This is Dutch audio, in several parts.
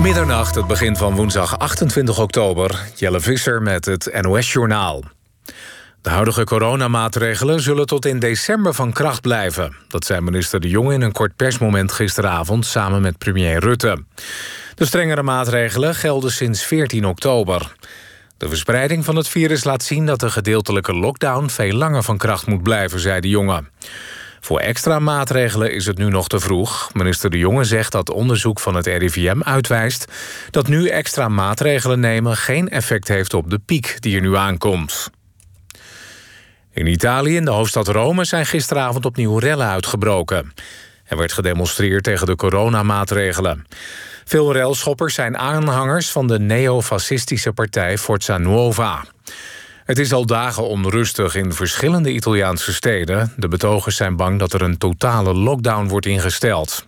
Middernacht, het begin van woensdag 28 oktober. Jelle Visser met het NOS-journaal. De huidige coronamaatregelen zullen tot in december van kracht blijven. Dat zei minister De Jonge in een kort persmoment gisteravond... samen met premier Rutte. De strengere maatregelen gelden sinds 14 oktober. De verspreiding van het virus laat zien dat de gedeeltelijke lockdown... veel langer van kracht moet blijven, zei De Jonge. Voor extra maatregelen is het nu nog te vroeg. Minister De Jonge zegt dat onderzoek van het RIVM uitwijst... dat nu extra maatregelen nemen geen effect heeft op de piek die er nu aankomt. In Italië, in de hoofdstad Rome, zijn gisteravond opnieuw rellen uitgebroken. Er werd gedemonstreerd tegen de coronamaatregelen. Veel relschoppers zijn aanhangers van de neofascistische partij Forza Nuova. Het is al dagen onrustig in verschillende Italiaanse steden. De betogers zijn bang dat er een totale lockdown wordt ingesteld.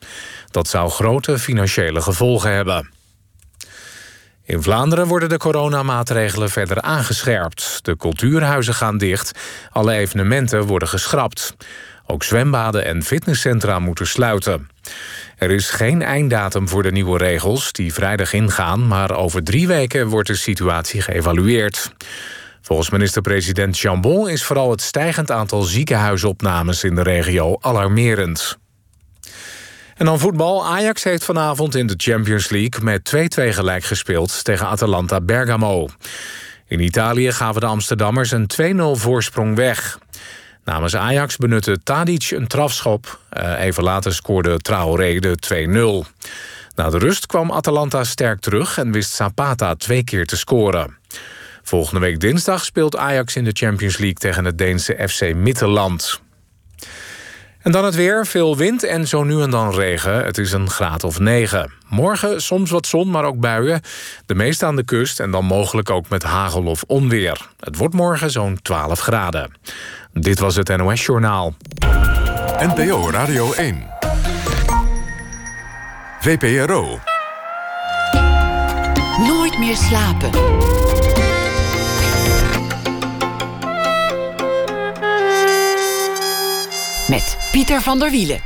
Dat zou grote financiële gevolgen hebben. In Vlaanderen worden de coronamaatregelen verder aangescherpt. De cultuurhuizen gaan dicht, alle evenementen worden geschrapt. Ook zwembaden en fitnesscentra moeten sluiten. Er is geen einddatum voor de nieuwe regels die vrijdag ingaan... maar over drie weken wordt de situatie geëvalueerd. Volgens minister-president Jambon is vooral het stijgend aantal ziekenhuisopnames in de regio alarmerend. En dan voetbal. Ajax heeft vanavond in de Champions League met 2-2 gelijk gespeeld tegen Atalanta Bergamo. In Italië gaven de Amsterdammers een 2-0 voorsprong weg. Namens Ajax benutte Tadic een trafschop. Uh, even later scoorde Traoré de 2-0. Na de rust kwam Atalanta sterk terug en wist Zapata twee keer te scoren. Volgende week dinsdag speelt Ajax in de Champions League tegen het Deense FC Midtjylland. En dan het weer, veel wind en zo nu en dan regen. Het is een graad of 9. Morgen soms wat zon, maar ook buien. De meeste aan de kust en dan mogelijk ook met hagel of onweer. Het wordt morgen zo'n 12 graden. Dit was het NOS Journaal. NPO Radio 1. VPRO. Nooit meer slapen. Met Pieter van der Wielen.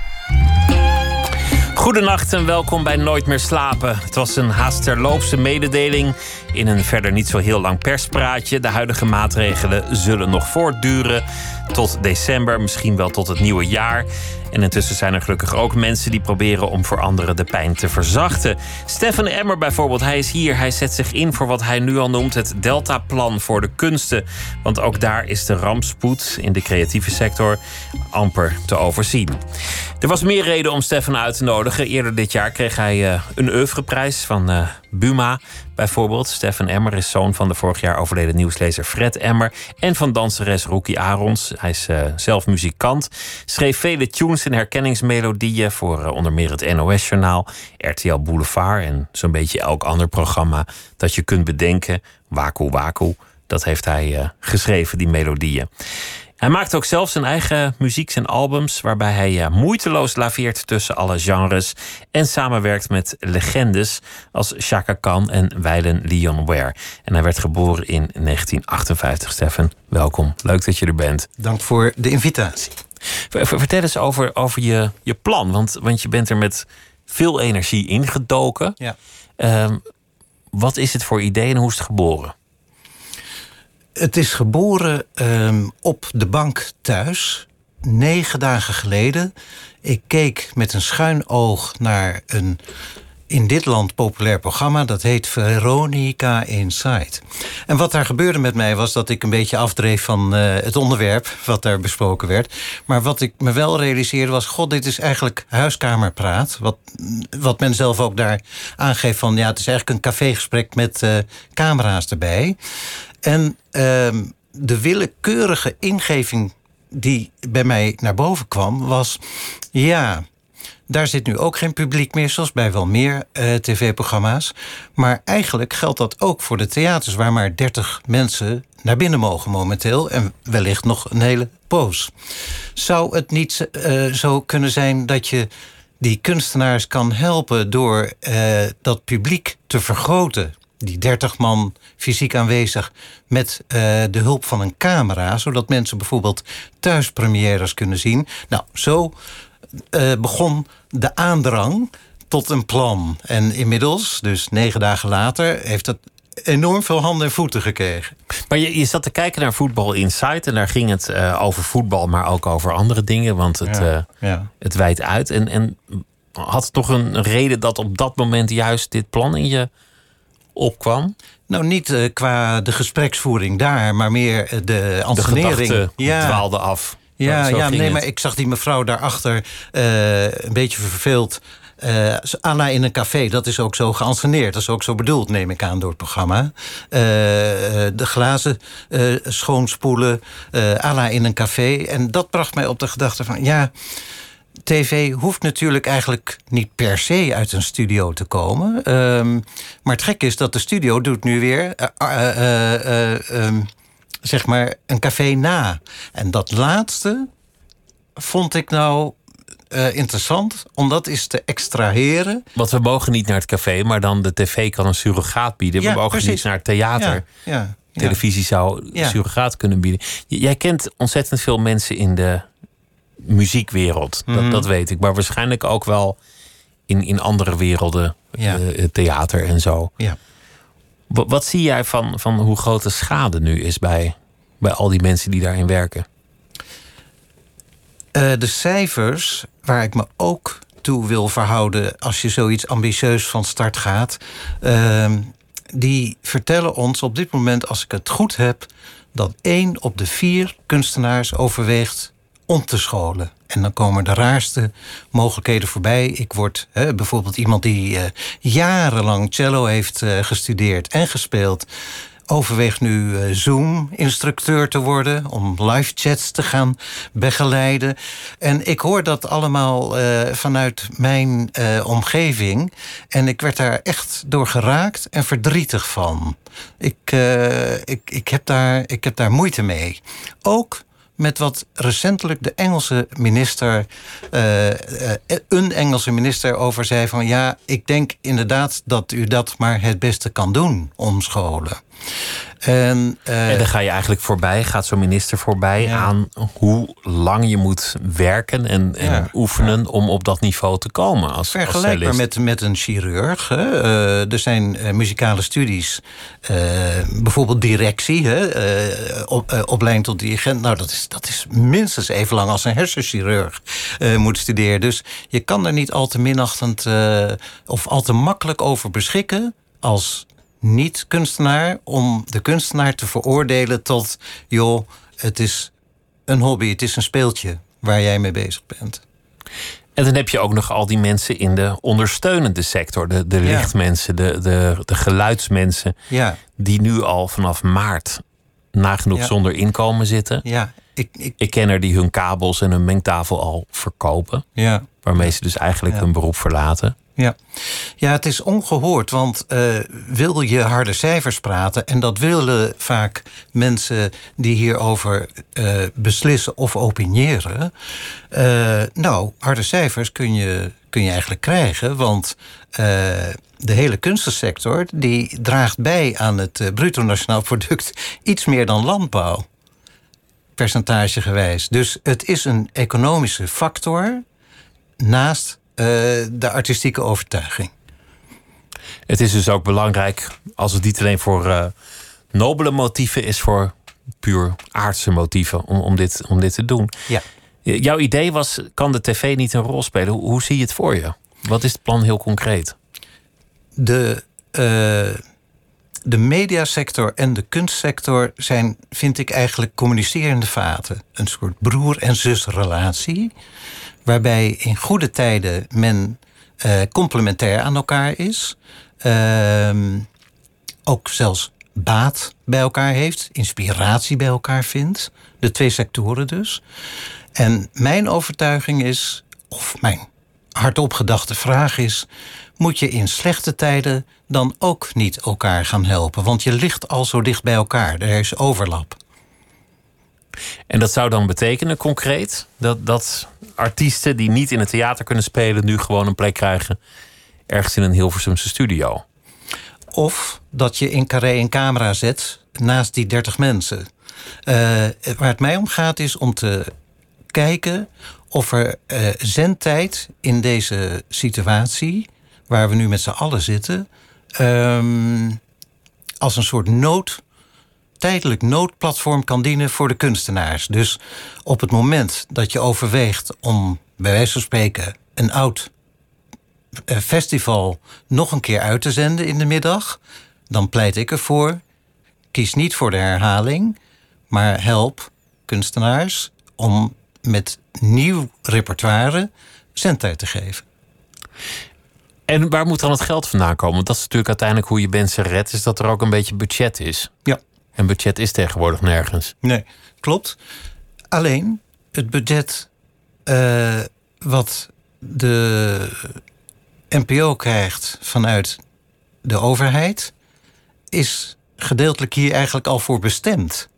Goedenacht en welkom bij Nooit meer slapen. Het was een haast terloopse mededeling in een verder niet zo heel lang perspraatje. De huidige maatregelen zullen nog voortduren tot december, misschien wel tot het nieuwe jaar. En intussen zijn er gelukkig ook mensen die proberen om voor anderen de pijn te verzachten. Stefan Emmer bijvoorbeeld, hij is hier. Hij zet zich in voor wat hij nu al noemt het Delta-plan voor de kunsten. Want ook daar is de rampspoed in de creatieve sector amper te overzien. Er was meer reden om Stefan uit te nodigen. Eerder dit jaar kreeg hij uh, een oeuvreprijs van uh, Buma bijvoorbeeld. Stefan Emmer is zoon van de vorig jaar overleden nieuwslezer Fred Emmer. En van danseres Rookie Arons. Hij is uh, zelf muzikant. Schreef vele tunes en herkenningsmelodieën voor uh, onder meer het NOS-journaal, RTL Boulevard en zo'n beetje elk ander programma dat je kunt bedenken. Waku Waku. Dat heeft hij uh, geschreven, die melodieën. Hij maakt ook zelf zijn eigen muziek, zijn albums, waarbij hij moeiteloos laveert tussen alle genres en samenwerkt met legendes als Chaka Khan en Weilen Leon Ware. En hij werd geboren in 1958. Stefan, welkom. Leuk dat je er bent. Dank voor de invitatie. Vertel eens over, over je, je plan, want, want je bent er met veel energie ingedoken. Ja. Um, wat is het voor idee en hoe is het geboren? Het is geboren um, op de bank thuis, negen dagen geleden. Ik keek met een schuin oog naar een in dit land populair programma. Dat heet Veronica Inside. En wat daar gebeurde met mij was dat ik een beetje afdreef van uh, het onderwerp wat daar besproken werd. Maar wat ik me wel realiseerde was: God, dit is eigenlijk huiskamerpraat. Wat, wat men zelf ook daar aangeeft van ja, het is eigenlijk een cafégesprek met uh, camera's erbij. En uh, de willekeurige ingeving die bij mij naar boven kwam was: ja. Daar zit nu ook geen publiek meer, zoals bij wel meer uh, tv-programma's. Maar eigenlijk geldt dat ook voor de theaters, waar maar 30 mensen naar binnen mogen momenteel. En wellicht nog een hele poos. Zou het niet uh, zo kunnen zijn dat je die kunstenaars kan helpen door uh, dat publiek te vergroten? Die 30 man fysiek aanwezig met de hulp van een camera, zodat mensen bijvoorbeeld thuispremières kunnen zien. Nou, zo begon de aandrang tot een plan. En inmiddels, dus negen dagen later, heeft dat enorm veel handen en voeten gekregen. Maar je, je zat te kijken naar Voetbal Insight en daar ging het uh, over voetbal, maar ook over andere dingen, want het, ja, uh, ja. het wijdt uit. En, en had het toch een reden dat op dat moment juist dit plan in je opkwam? Nou, niet uh, qua de gespreksvoering daar, maar meer de ansenering. De ja. dwaalde af. Ja, ja nee, het. maar ik zag die mevrouw daarachter een beetje verveeld uh, Anna in een café, dat is ook zo geanceneerd. Dat is ook zo bedoeld, neem ik aan, door het programma. Uh, de glazen uh, schoonspoelen, Anna in een café. En dat bracht mij op de gedachte van... ja, tv hoeft natuurlijk eigenlijk niet per se uit een studio te komen. Um, maar het gek is dat de studio doet nu weer... Um, zeg maar een café na. En dat laatste vond ik nou uh, interessant om dat eens te extraheren. Want we mogen niet naar het café, maar dan de tv kan een surrogaat bieden. Ja, we mogen precies. niet naar het theater. Ja, ja, Televisie zou surrogaat kunnen bieden. Jij kent ontzettend veel mensen in de muziekwereld. Mhm. Dat, dat weet ik. Maar waarschijnlijk ook wel in, in andere werelden. Uh, theater en zo. Ja. Wat, zie jij van, van hoe groot de schade nu is bij, bij al die mensen die daarin werken? Uh, de cijfers waar ik me ook toe wil verhouden als je zoiets ambitieus van start gaat, uh, die vertellen ons op dit moment, als ik het goed heb, dat één op de vier kunstenaars overweegt om te scholen. En dan komen de raarste mogelijkheden voorbij. Ik word hè, bijvoorbeeld iemand die uh, jarenlang cello heeft uh, gestudeerd en gespeeld overweegt nu uh, Zoom-instructeur te worden... om live chats te gaan begeleiden. En ik hoor dat allemaal vanuit mijn omgeving. En ik werd daar echt door geraakt en verdrietig van. Ik, ik, ik, heb, daar, ik heb daar moeite mee. Ook met wat recentelijk de Engelse minister, uh, een Engelse minister over zei van ja, ik denk inderdaad dat u dat maar het beste kan doen, omscholen. En, uh, en dan ga je eigenlijk voorbij, gaat zo'n minister voorbij Ja. aan hoe lang je moet werken en, en Ja. oefenen om op dat niveau te komen. Als, Vergelijkbaar met, met een chirurg. Hè. Eh, er zijn eh, muzikale studies, eh, bijvoorbeeld directie, hè, eh, op, eh, opleiding tot dirigent. Nou, dat is, dat is minstens even lang als een hersenchirurg eh, moet studeren. Dus je kan er niet al te minachtend eh, of al te makkelijk over beschikken als niet-kunstenaar om de kunstenaar te veroordelen tot, joh, het is een hobby, het is een speeltje waar jij mee bezig bent. En dan heb je ook nog al die mensen in de ondersteunende sector. De, de Ja. lichtmensen, de, de, de geluidsmensen. Ja, Die nu al vanaf maart nagenoeg Ja. zonder inkomen zitten. ja, ik, ik, Ik ken er die hun kabels en hun mengtafel al verkopen. ja. Waarmee ze dus eigenlijk hun beroep verlaten. Ja. ja, het is ongehoord, want eh, wil je harde cijfers praten... en dat willen vaak mensen die hierover eh, beslissen of opiniëren... eh, nou, harde cijfers kun je, kun je eigenlijk krijgen, want... de hele kunstensector die draagt bij aan het bruto nationaal product iets meer dan landbouw, percentagegewijs. Dus het is een economische factor naast de artistieke overtuiging. Het is dus ook belangrijk als het niet alleen voor eh, nobele motieven is, voor puur aardse motieven om, om, dit, om dit te doen. Ja. J- Jouw idee was: kan de tv niet een rol spelen? Hoe, hoe zie je het voor je? Wat is het plan heel concreet? De, eh, de mediasector en de kunstsector zijn, vind ik, eigenlijk communicerende vaten. Een soort broer- en zusrelatie. Waarbij in goede tijden men eh, complementair aan elkaar is. Ehm, ook zelfs baat bij elkaar heeft, inspiratie bij elkaar vindt. De twee sectoren dus. En mijn overtuiging is, of mijn hardop gedachte vraag is: moet je in slechte tijden dan ook niet elkaar gaan helpen? Want je ligt al zo dicht bij elkaar, er is overlap. En dat zou dan betekenen concreet dat, dat artiesten die niet in het theater kunnen spelen, nu gewoon een plek krijgen ergens in een Hilversumse studio. Of dat je in carré een camera zet naast die 30 mensen. Eh, waar het mij om gaat is om te kijken of er eh, zendtijd in deze situatie waar we nu met z'n allen zitten, ehm, als een soort nood, tijdelijk noodplatform kan dienen voor de kunstenaars. Dus op het moment dat je overweegt om bij wijze van spreken een oud eh, festival nog een keer uit te zenden in de middag, dan pleit ik ervoor: kies niet voor de herhaling, maar help kunstenaars om met nieuw repertoire zendtijd te geven. En waar moet dan het geld vandaan komen? Want dat is natuurlijk uiteindelijk hoe je mensen redt, is dat er ook een beetje budget is. Ja. En budget is tegenwoordig nergens. Nee, klopt. Alleen het budget uh, wat de NPO krijgt vanuit de overheid, is gedeeltelijk hier eigenlijk al voor bestemd.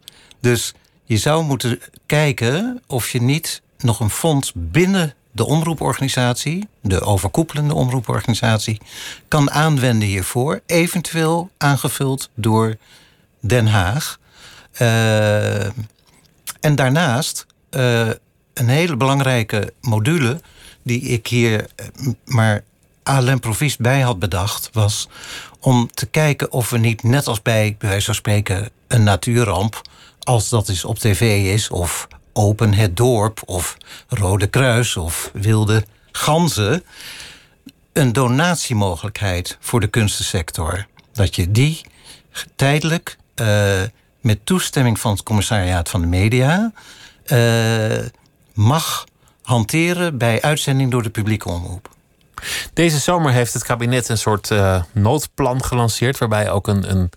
Dus je zou moeten kijken of je niet nog een fonds binnen de omroeporganisatie, de overkoepelende omroeporganisatie, kan aanwenden hiervoor, eventueel aangevuld door Den Haag. Uh, en daarnaast uh, een hele belangrijke module die ik hier eh, maar à l'improviste bij had bedacht, was om te kijken of we niet, net als bij, bij wijze spreken, een natuurramp, als dat is op tv is, of Open het Dorp, of Rode Kruis, of Wilde Ganzen, een donatiemogelijkheid voor de kunstensector. Dat je die tijdelijk met toestemming van het commissariaat van de media uh, mag hanteren bij uitzending door de publieke omroep. Deze zomer heeft het kabinet een soort uh, noodplan gelanceerd, waarbij ook een, een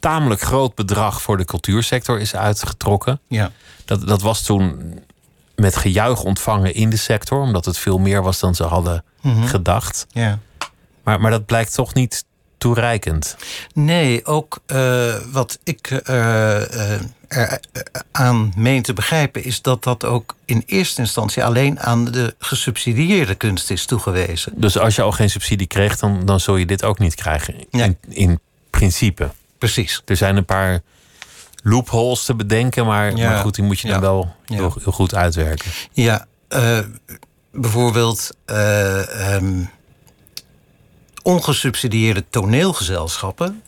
tamelijk groot bedrag voor de cultuursector is uitgetrokken. Ja. Dat, dat was toen met gejuich ontvangen in de sector, omdat het veel meer was dan ze hadden Mhm. gedacht. Ja. Maar, maar dat blijkt toch niet toereikend. Nee, ook uh, wat ik uh, er aan meen te begrijpen... is dat dat ook in eerste instantie alleen aan de gesubsidieerde kunst is toegewezen. Dus als je al geen subsidie kreeg, dan, dan zul je dit ook niet krijgen. In, Nee. in principe. Precies. Er zijn een paar loopholes te bedenken, maar, Ja. maar goed, die moet je dan Ja. wel heel, heel goed uitwerken. Ja, eh, bijvoorbeeld eh, ehm, ongesubsidieerde toneelgezelschappen.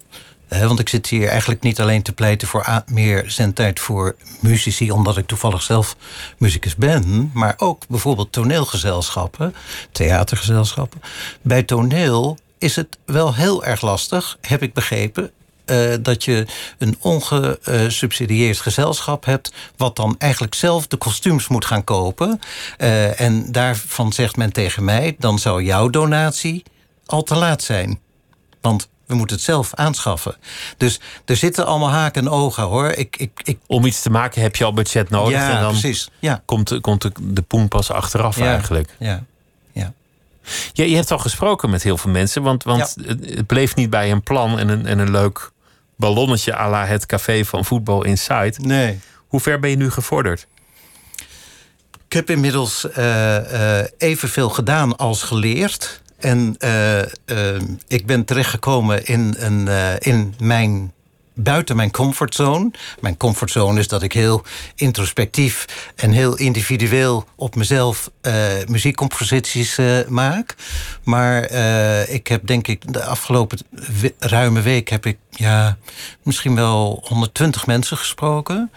Want ik zit hier eigenlijk niet alleen te pleiten voor meer zendtijd voor muzici, omdat ik toevallig zelf muzikus ben, maar ook bijvoorbeeld toneelgezelschappen, theatergezelschappen. Bij toneel is het wel heel erg lastig, heb ik begrepen, eh, dat je een ongesubsidieerd gezelschap hebt, wat dan eigenlijk zelf de kostuums moet gaan kopen. Eh, en daarvan zegt men tegen mij: dan zou jouw donatie al te laat zijn. Want we moeten het zelf aanschaffen. Dus er zitten allemaal haken en ogen hoor. Ik, ik, ik, Om iets te maken heb je al budget nodig. ja, en dan precies. Ja, komt, de- komt de, de poen pas achteraf Ja. eigenlijk. ja, ja. Je, je hebt al gesproken met heel veel mensen, want, want het, het bleef niet bij een plan en een, en een leuk ballonnetje à la het café van Voetbal Inside. Nee. Hoe ver ben je nu gevorderd? Ik heb inmiddels eh, eh, evenveel gedaan als geleerd. En eh, eh, ik ben terechtgekomen in, een, eh, in mijn. Buiten mijn comfortzone. Mijn comfortzone is dat ik heel introspectief en heel individueel op mezelf muziekcomposities maak. Maar ik heb denk ik de afgelopen ruime week heb ik ja, misschien wel 120 mensen gesproken.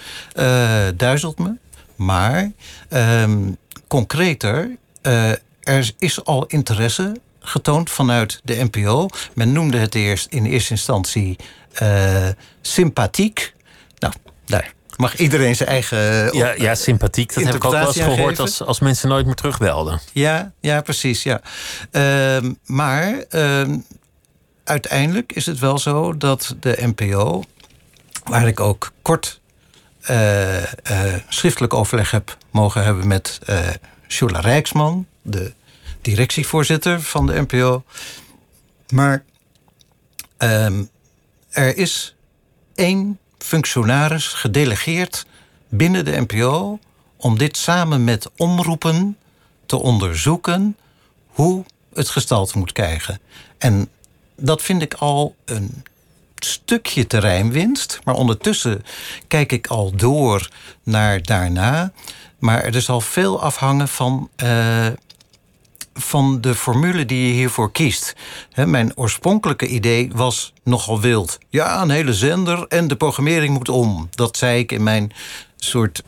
Duizelt me. Maar ehm, concreter, er is al interesse getoond vanuit de NPO. Men noemde het eerst in eerste instantie eh, sympathiek. Nou, daar mag iedereen zijn eigen. eh, Ja, ja sympathiek. Dat heb ik ook wel eens gehoord als, als mensen nooit meer terugbelden. Ja, ja, precies. Ja. Ehm, maar ehm, uiteindelijk is het wel zo dat de NPO, waar ik ook kort eh, schriftelijk overleg heb mogen hebben met Shula Rijksman, de directievoorzitter van de NPO. Maar ehm, er is één functionaris gedelegeerd binnen de NPO om dit samen met omroepen te onderzoeken hoe het gestalte moet krijgen. En dat vind ik al een stukje terreinwinst. Maar ondertussen kijk ik al door naar daarna. Maar er zal veel afhangen van eh, van de formule die je hiervoor kiest. Mijn oorspronkelijke idee was nogal wild. Ja, een hele zender en de programmering moet om. Dat zei ik in mijn soort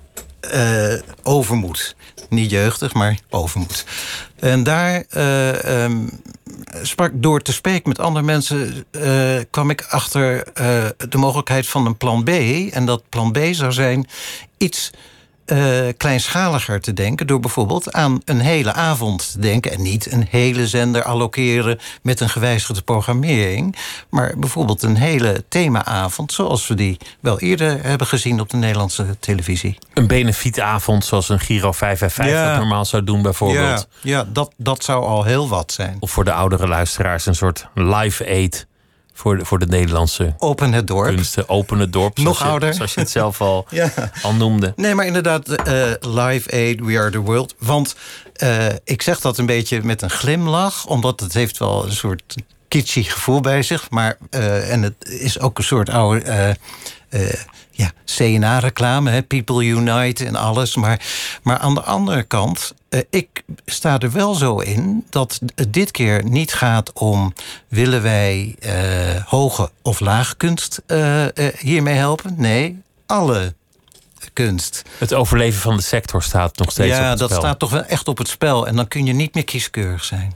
eh, overmoed. Niet jeugdig, maar overmoed. En daar eh, ehm, sprak door te spreken met andere mensen... eh, kwam ik achter de mogelijkheid van een plan B. En dat plan B zou zijn iets eh, kleinschaliger te denken... door bijvoorbeeld aan een hele avond te denken... en niet een hele zender allokeren met een gewijzigde programmering... maar bijvoorbeeld een hele themaavond... zoals we die wel eerder hebben gezien op de Nederlandse televisie. Een benefietavond zoals een Giro 555 Ja. dat normaal zou doen bijvoorbeeld. Ja, ja dat, dat zou al heel wat zijn. Of voor de oudere luisteraars een soort live aid voor de, voor de Nederlandse Open het dorp. kunsten. Open het dorp, Nog zoals je, ouder. zoals je het zelf al, Ja. al noemde. Nee, maar inderdaad, eh, Live Aid, We Are The World. Want eh, ik zeg dat een beetje met een glimlach... omdat het heeft wel een soort kitschy gevoel bij zich. Maar, eh, en het is ook een soort oude... eh, ja, CNA-reclame, People Unite en alles. Maar, maar aan de andere kant, eh, ik sta er wel zo in... dat het dit keer niet gaat om... willen wij eh, hoge of laag kunst eh, hiermee helpen? Nee, alle kunst. Het overleven van de sector staat nog steeds op Ja, het dat staat toch wel echt op het spel. En dan kun je niet meer kieskeurig zijn.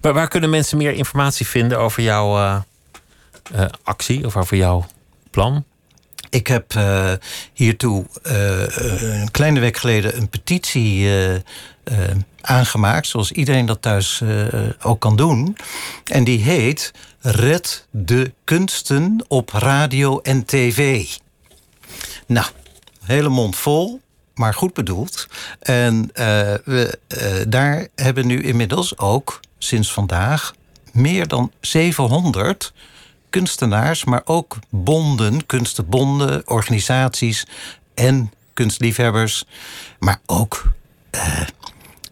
Maar waar kunnen mensen meer informatie vinden over jouw actie of over jouw plan? Ik heb eh, hiertoe eh, een kleine week geleden een petitie eh, eh, aangemaakt, zoals iedereen dat thuis eh, ook kan doen. En die heet Red de kunsten op radio en tv. Nou, hele mond vol, maar goed bedoeld. En eh, we, eh, daar hebben nu inmiddels ook sinds vandaag meer dan 700 kunstenaars, maar ook bonden, kunstenbonden, organisaties en kunstliefhebbers, maar ook. eh,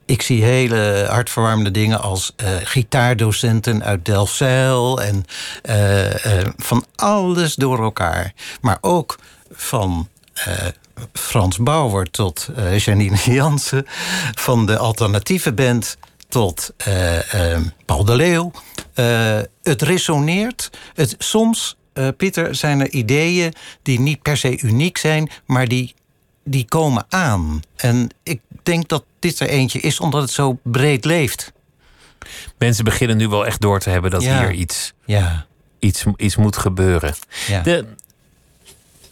ik zie hele hartverwarmende dingen als eh, gitaardocenten uit Delfzijl en eh, van alles door elkaar. Maar ook van Frans Bauer tot Janine Jansen, van de alternatieve band tot eh, Paul de Leeuw. Eh, het resoneert. Het, soms, Pieter, zijn er ideeën die niet per se uniek zijn, maar die, die komen aan. En ik denk dat dit er eentje is omdat het zo breed leeft. Mensen beginnen nu wel echt door te hebben dat Ja. hier iets, Ja, iets, iets moet gebeuren. ja. De,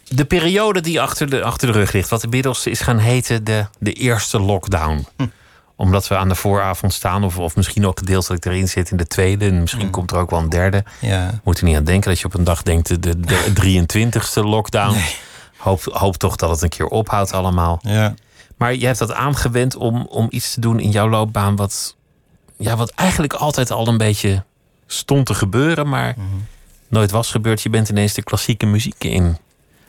de periode die achter de, achter de rug ligt, wat inmiddels is gaan heten de, de eerste lockdown. Hm. Omdat we aan de vooravond staan, of, of misschien ook gedeeltelijk erin zit in de tweede. En misschien Hm. komt er ook wel een derde. ja. Moet er niet aan denken dat je op een dag denkt de, de, de 23ste lockdown. Hoop, hoop toch dat het een keer ophoudt allemaal. ja. Maar je hebt dat aangewend om, om iets te doen in jouw loopbaan wat, ja, wat eigenlijk altijd al een beetje stond te gebeuren, maar Mhm. nooit was gebeurd. Je bent ineens de klassieke muziek in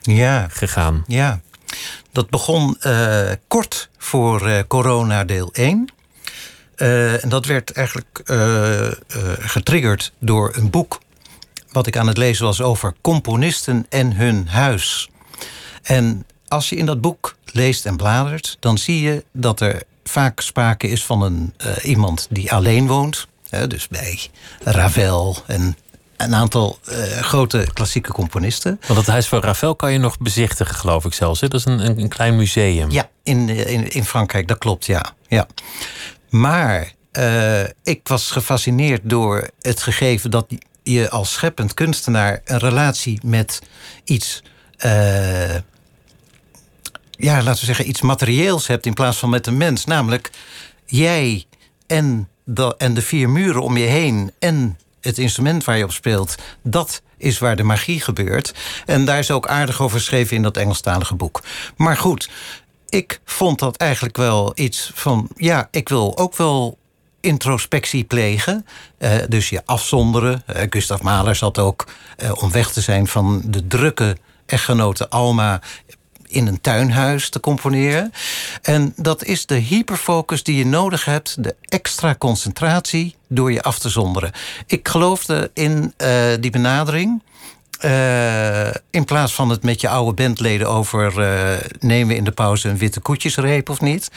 ja. gegaan. Ja, dat begon eh, kort voor eh, corona deel 1. Eh, en dat werd eigenlijk getriggerd door een boek... wat ik aan het lezen was over componisten en hun huis. En als je in dat boek leest en bladert... dan zie je dat er vaak sprake is van een, iemand die alleen woont. Dus bij Ravel en een aantal eh, grote klassieke componisten. Want het huis van Ravel kan je nog bezichtigen, geloof ik zelfs. Hè? Dat is een, een, een klein museum. Ja, in, in, in Frankrijk, dat klopt, ja. ja. Maar eh, ik was gefascineerd door het gegeven dat je als scheppend kunstenaar een relatie met iets, eh, ja, laten we zeggen, iets materieels hebt in plaats van met een mens. Namelijk jij en de, en de vier muren om je heen en het instrument waar je op speelt, dat is waar de magie gebeurt. En daar is ook aardig over geschreven in dat Engelstalige boek. Maar goed, ik vond dat eigenlijk wel iets van, ja, ik wil ook wel introspectie plegen. Eh, dus je afzonderen. Eh, Gustav Mahler zat ook eh, om weg te zijn van de drukke echtgenote Alma in een tuinhuis te componeren. En dat is de hyperfocus die je nodig hebt, de extra concentratie door je af te zonderen. Ik geloofde in eh, die benadering. eh, in plaats van het met je oude bandleden over... Uh, nemen we in de pauze een witte koetjesreep of niet?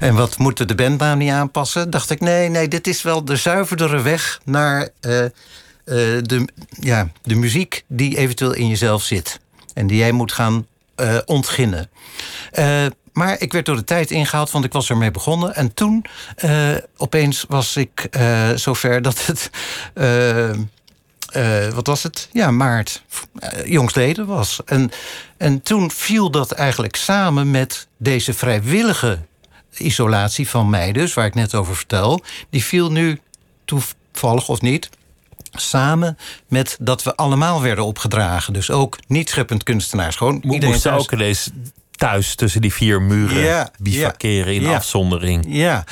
En wat moeten de bandnaam niet aanpassen? Dacht ik, nee, nee, dit is wel de zuiverdere weg... naar de, ja, de muziek die eventueel in jezelf zit. En die jij moet gaan ontginnen. Maar ik werd door de tijd ingehaald, want ik was ermee begonnen. En toen uh, opeens was ik uh, zover dat het. Uh, wat was het? Ja, maart. jongstleden was. En, en toen viel dat eigenlijk samen met deze vrijwillige isolatie van mij, dus waar ik net over vertel. Die viel nu toevallig of niet samen met dat we allemaal werden opgedragen. Dus ook niet scheppend kunstenaars. Gewoon iedereen ook ineens thuis tussen die vier muren ja, bivakeren in afzondering. Ja,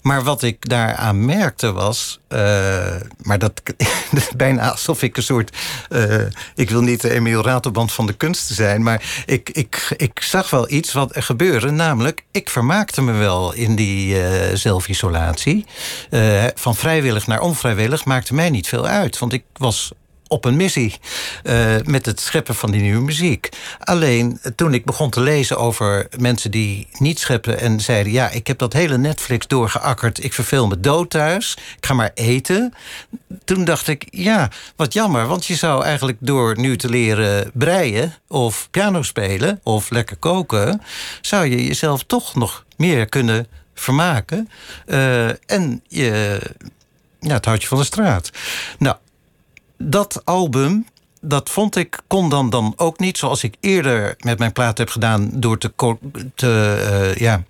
maar wat ik daaraan merkte was... Uh, maar dat, bijna alsof ik een soort... Uh, ik wil niet de Emiel Ratelband van de kunsten zijn... maar ik, ik, ik zag wel iets wat er gebeurde. Namelijk, ik vermaakte me wel in die uh, zelfisolatie. van vrijwillig naar onvrijwillig maakte mij niet veel uit. Want ik was op een missie uh, met het scheppen van die nieuwe muziek. Alleen toen ik begon te lezen over mensen die niet scheppen en zeiden: Ja, ik heb dat hele Netflix doorgeakkerd, ik verveel me dood thuis, ik ga maar eten. Toen dacht ik: Ja, wat jammer, want je zou eigenlijk door nu te leren breien of piano spelen of lekker koken, zou je jezelf toch nog meer kunnen vermaken. Uh, en je, ja, het houdt je van de straat. Nou, dat album, dat vond ik, kon dan, dan ook niet zoals ik eerder met mijn plaat heb gedaan, door te, te uh, ja,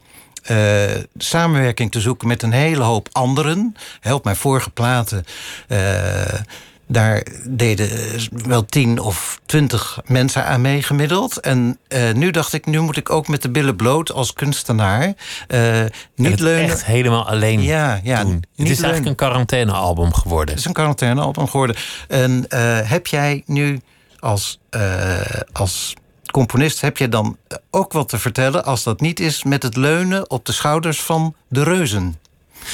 uh, samenwerking te zoeken met een hele hoop anderen. Help mijn vorige platen. Uh, daar deden wel tien of twintig mensen aan mee gemiddeld. En uh, nu dacht ik, nu moet ik ook met de billen bloot als kunstenaar. Uh, niet leunen. Echt helemaal alleen ja, ja, doen. Het is eigenlijk een quarantainealbum geworden. Het is een quarantainealbum geworden. En uh, heb jij nu als, als componist, heb je dan ook wat te vertellen als dat niet is met het leunen op de schouders van de reuzen?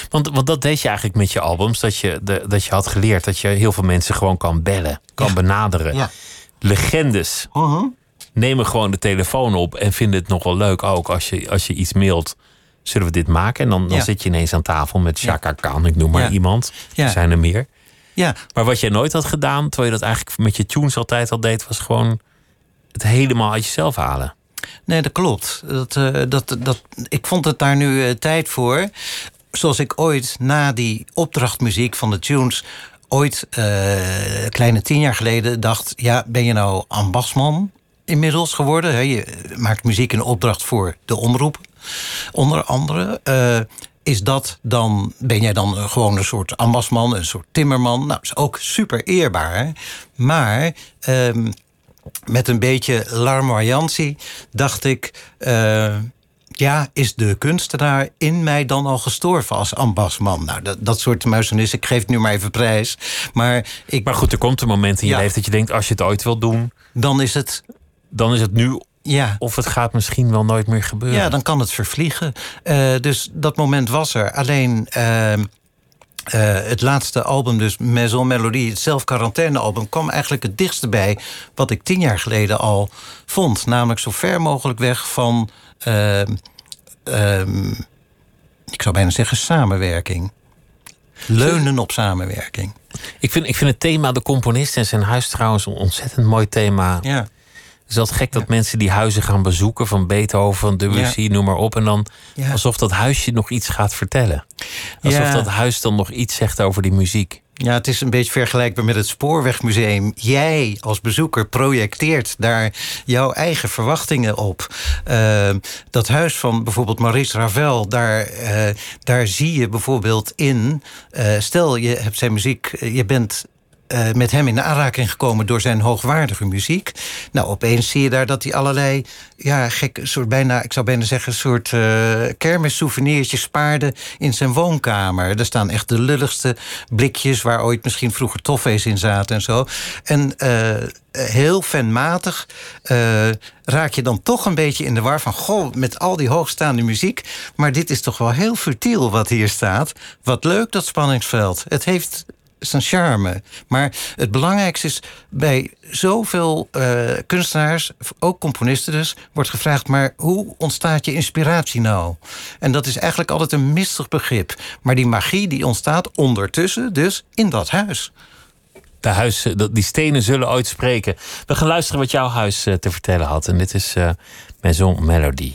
Want, want dat deed je eigenlijk met je albums. Dat je, de, dat je had geleerd dat je heel veel mensen gewoon kan bellen, kan benaderen. Ja. Legendes uh-huh. nemen gewoon de telefoon op en vinden het nog wel leuk ook als je, als je iets mailt. Zullen we dit maken? En dan, dan zit je ineens aan tafel met Chaka Khan, ik noem maar iemand. Er zijn er meer. Ja. Maar wat jij nooit had gedaan, terwijl je dat eigenlijk met je tunes altijd al deed, was gewoon het helemaal uit jezelf halen. Nee, dat klopt. Dat, uh, dat, dat, ik vond het daar nu uh, tijd voor zoals ik ooit na die opdrachtmuziek van de tunes ooit, uh, kleine tien jaar geleden, dacht: ja, ben je nou ambasman inmiddels geworden? Hè? Je maakt muziek in opdracht voor de omroep, onder andere. Uh, is dat dan, ben jij dan gewoon een soort ambasman, een soort timmerman? Nou, is ook super eerbaar. Maar um, met een beetje larmoyantie dacht ik. Uh, ja, is de kunstenaar in mij dan al gestorven als ambasman? Nou, dat, dat soort muizenis, ik geef het nu maar even prijs. Maar, ik, maar goed, er komt een moment in je leven dat je denkt... als je het ooit wil doen... Dan is het... Dan is het nu ja. Of het gaat misschien wel nooit meer gebeuren. Ja, dan kan het vervliegen. Uh, dus dat moment was er. Alleen uh, uh, het laatste album, dus Maison Melodie, het zelf quarantaine-album, kwam eigenlijk het dichtste bij wat ik tien jaar geleden al vond. Namelijk zo ver mogelijk weg van uh, ik zou bijna zeggen samenwerking. Leunen op samenwerking. Ik vind, ik vind het thema de componist en zijn huis trouwens een ontzettend mooi thema. Ja. Het is altijd gek dat mensen die huizen gaan bezoeken, van Beethoven, Debussy, ja. noem maar op. En dan alsof dat huisje nog iets gaat vertellen. Alsof dat huis dan nog iets zegt over die muziek. Ja, het is een beetje vergelijkbaar met het Spoorwegmuseum. Jij als bezoeker projecteert daar jouw eigen verwachtingen op. Uh, dat huis van bijvoorbeeld Maurice Ravel, daar, uh, daar zie je bijvoorbeeld in. Uh, stel, je hebt zijn muziek, je bent uh, met hem in aanraking gekomen door zijn hoogwaardige muziek. Nou, opeens zie je daar dat hij allerlei, ja, gek, soort bijna, ik zou bijna zeggen, soort uh, kermissouvenirtjes spaarde in zijn woonkamer. Er staan echt de lulligste blikjes waar ooit misschien vroeger toffees in zaten en zo. En uh, heel fanmatig raak je dan toch een beetje in de war van... goh, met al die hoogstaande muziek... maar dit is toch wel heel futiel wat hier staat. Wat leuk, dat spanningsveld. Het heeft zijn charme. Maar het belangrijkste is bij zoveel uh, kunstenaars, ook componisten dus, wordt gevraagd: maar hoe ontstaat je inspiratie nou? En dat is eigenlijk altijd een mistig begrip. Maar die magie die ontstaat ondertussen, dus in dat huis. De huis, die stenen zullen ooit spreken. We gaan luisteren wat jouw huis te vertellen had. En dit is uh, Maison Melody.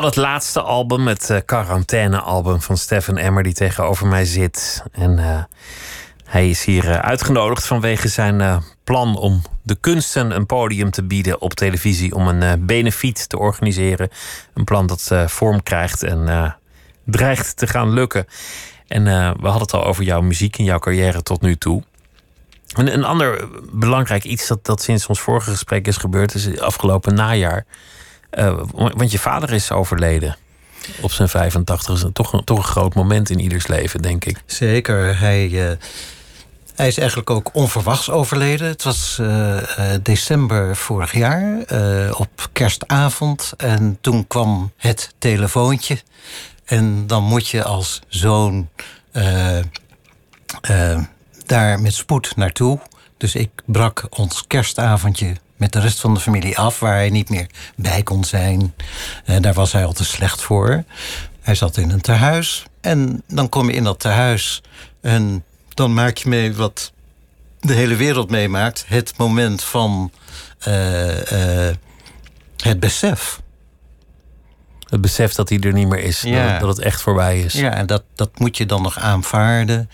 Van het laatste album, het uh, quarantaine-album van Stefan Emmer, die tegenover mij zit. En uh, hij is hier uh, uitgenodigd vanwege zijn plan om de kunsten een podium te bieden op televisie, om een benefiet te organiseren. Een plan dat vorm krijgt en dreigt te gaan lukken. En we hadden het al over jouw muziek en jouw carrière tot nu toe. En een ander belangrijk iets dat, dat sinds ons vorige gesprek is gebeurd, is afgelopen najaar. Uh, want je vader is overleden op zijn 85. is toch, een, toch een groot moment in ieders leven, denk ik. Zeker. Hij, uh, hij is eigenlijk ook onverwachts overleden. Het was uh, december vorig jaar, op kerstavond. En toen kwam het telefoontje. En dan moet je als zoon daar met spoed naartoe. Dus ik brak ons kerstavondje met de rest van de familie af, waar hij niet meer bij kon zijn. Uh, daar was hij al te slecht voor. Hij zat in een tehuis. En dan kom je in dat tehuis en dan maak je mee wat de hele wereld meemaakt. Het moment van uh, uh, het besef. Het besef dat hij er niet meer is. Ja. Dat, het echt voorbij is. Ja, en dat, dat moet je dan nog aanvaarden.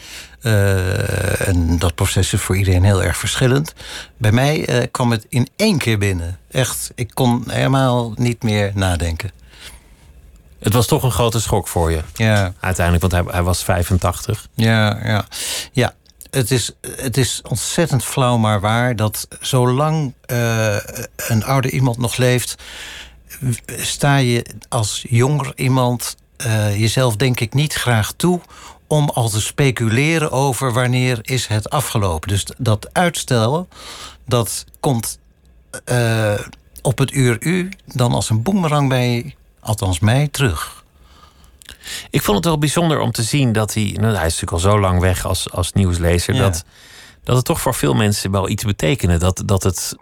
Uh, en dat proces is voor iedereen heel erg verschillend. Bij mij uh, kwam het in één keer binnen. Echt, ik kon helemaal niet meer nadenken. Het was toch een grote schok voor je. Ja. Uiteindelijk, want hij, hij was 85. Ja, ja. ja. Het is, het is ontzettend flauw, maar waar dat zolang uh, een oude iemand nog leeft, sta je als jonger iemand eh, jezelf denk ik niet graag toe om al te speculeren over wanneer is het afgelopen. Dus dat uitstel, dat komt eh, op het uur u dan als een boemerang bij, althans mij, terug. Ik vond het wel bijzonder om te zien dat hij. Nou, hij is natuurlijk al zo lang weg als, als nieuwslezer. Ja. Dat, dat het toch voor veel mensen wel iets betekende. Dat, dat het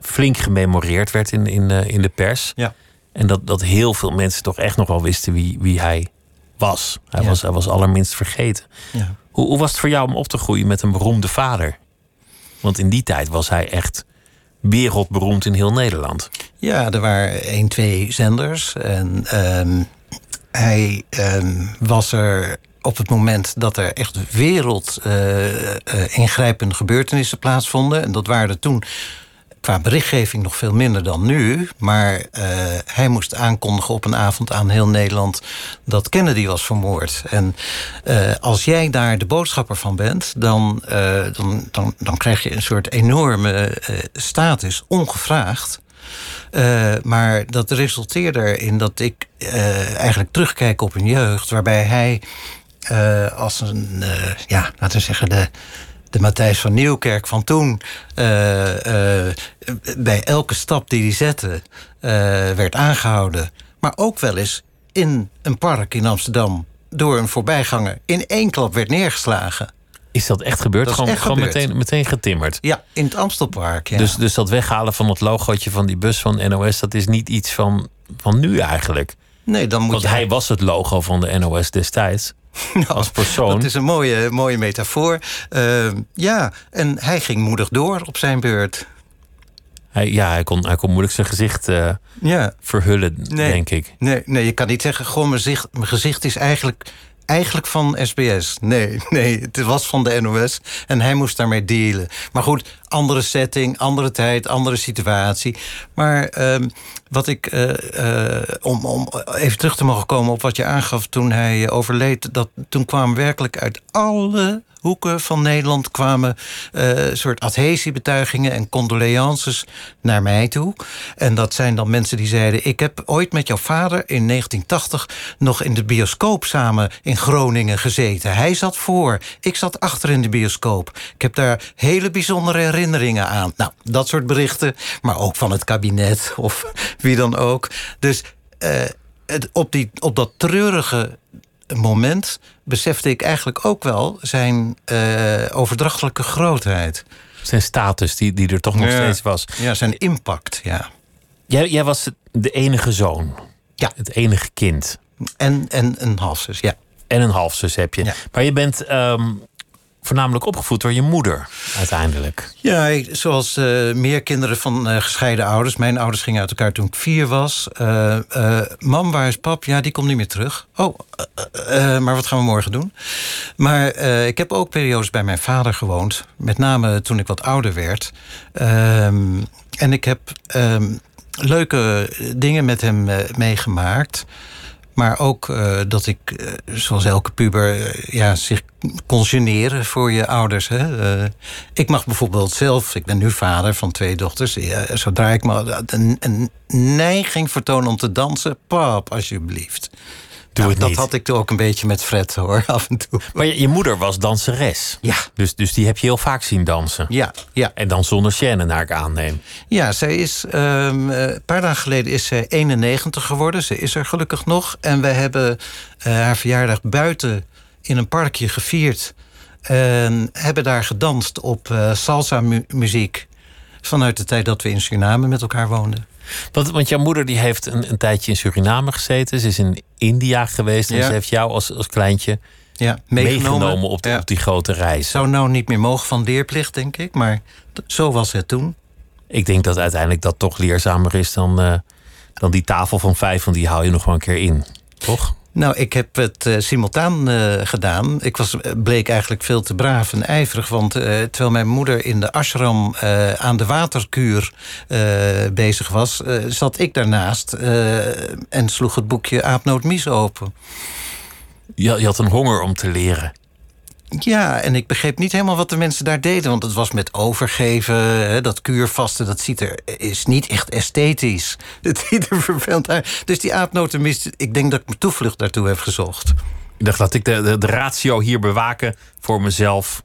flink gememoreerd werd in, in, in de pers. Ja. En dat, dat heel veel mensen toch echt nog wel wisten wie, wie hij was. Hij, Ja. was. hij was allerminst vergeten. Ja. Hoe, hoe was het voor jou om op te groeien met een beroemde vader? Want in die tijd was hij echt wereldberoemd in heel Nederland. Ja, er waren één, twee zenders. En ehm, hij ehm, was er op het moment dat er echt wereld eh, ingrijpende gebeurtenissen plaatsvonden. En dat waren er toen qua berichtgeving nog veel minder dan nu. Maar eh, hij moest aankondigen op een avond aan heel Nederland dat Kennedy was vermoord. En eh, als jij daar de boodschapper van bent, dan, eh, dan, dan, dan krijg je een soort enorme status, ongevraagd. Maar dat resulteerde erin dat ik eigenlijk terugkijk op een jeugd waarbij hij als een, ja, laten we zeggen, de, de Matthijs van Nieuwkerk van toen, eh, eh, bij elke stap die hij zette, eh, werd aangehouden. Maar ook wel eens in een park in Amsterdam door een voorbijganger in één klap werd neergeslagen. Is dat echt gebeurd? Dat gewoon echt gewoon gebeurd. Meteen, meteen getimmerd. Ja, in het Amstelpark. Ja. Dus, dus dat weghalen van het logootje van die bus van NOS, dat is niet iets van, van nu eigenlijk. nee, dan moet Want je hij was het logo van de NOS destijds. Nou, als persoon. Dat is een mooie, mooie metafoor. Eh, ja, en hij ging moedig door op zijn beurt. Hij, ja, hij kon, hij kon moeilijk zijn gezicht eh, Ja, verhullen, Nee. denk ik. nee, nee, je kan niet zeggen, gewoon mijn, zicht, mijn gezicht is eigenlijk, eigenlijk van SBS. Nee, nee, het was van de NOS en hij moest daarmee dealen. Maar goed, andere setting, andere tijd, andere situatie. Maar ehm, wat ik, eh, eh, om, om even terug te mogen komen op wat je aangaf toen hij eh, overleed, dat toen kwamen werkelijk uit alle hoeken van Nederland kwamen soort adhesiebetuigingen en condoleances naar mij toe. En dat zijn dan mensen die zeiden: Ik heb ooit met jouw vader in 1980 nog in de bioscoop samen in Groningen gezeten. Hij zat voor, ik zat achter in de bioscoop. Ik heb daar hele bijzondere herinneringen aan. Nou, dat soort berichten, maar ook van het kabinet of wie dan ook. Dus eh, het, op, die, op dat treurige moment besefte ik eigenlijk ook wel zijn eh, overdrachtelijke grootheid. Zijn status, die, die er toch nog Ja. steeds was. Ja, zijn impact, ja. Jij, jij was de enige zoon. Ja. Het enige kind. En, en een halfzus, ja. En een halfzus heb je. Ja. Maar je bent ehm, voornamelijk opgevoed door je moeder, uiteindelijk. Ja, zoals eh, meer kinderen van eh, gescheiden ouders. Mijn ouders gingen uit elkaar toen ik vier was. Eh, mam, waar is pap? Ja, die komt niet meer terug. Oh, maar wat gaan we morgen doen? Maar ik heb ook periodes bij mijn vader gewoond. Met name toen ik wat ouder werd. Ehm, en ik heb ehm, leuke dingen met hem meegemaakt. Maar ook eh, dat ik, eh, zoals elke puber, eh, ja, zich kon generen voor je ouders. Hè? Ik mag bijvoorbeeld zelf, ik ben nu vader van twee dochters. zodra ik me een, een neiging vertoon om te dansen, pap, alsjeblieft. Nou, het dat niet. had ik ook een beetje met Fred hoor, af en toe. Maar je, je moeder was danseres. Ja, Dus, dus die heb je heel vaak zien dansen. ja, ja. En dan zonder chaîne, naar ik aanneem. Ja, zij is ehm, eh, een paar dagen geleden is zij 91 geworden. Ze is er gelukkig nog. En we hebben eh, haar verjaardag buiten in een parkje gevierd. En hebben daar gedanst op eh, salsa mu- muziek. Vanuit de tijd dat we in Suriname met elkaar woonden. Want, want jouw moeder die heeft een, een tijdje in Suriname gezeten. Ze is in India geweest. En Ja. ze heeft jou als, als kleintje Ja, meegenomen, meegenomen, op, de, Ja. op die grote reis. Zou nou niet meer mogen van leerplicht, denk ik. Maar zo was het toen. Ik denk dat uiteindelijk dat toch leerzamer is dan, eh, dan die tafel van vijf. Want die haal je nog wel een keer in. Toch? Nou, ik heb het eh, simultaan eh, gedaan. Ik was, eh, bleek eigenlijk veel te braaf en ijverig. Want terwijl mijn moeder in de ashram aan de waterkuur bezig was... zat ik daarnaast en sloeg het boekje Aapnoot Mies open. Je, je had een honger om te leren. Ja, en ik begreep niet helemaal wat de mensen daar deden. Want het was met overgeven, hè, dat kuurvasten, dat ziet er, is niet echt esthetisch. Het ziet er vervelend uit. Dus die aapnotenmist, ik denk dat ik mijn toevlucht daartoe heb gezocht. Ik dacht dat ik de, de, de ratio hier bewaken voor mezelf.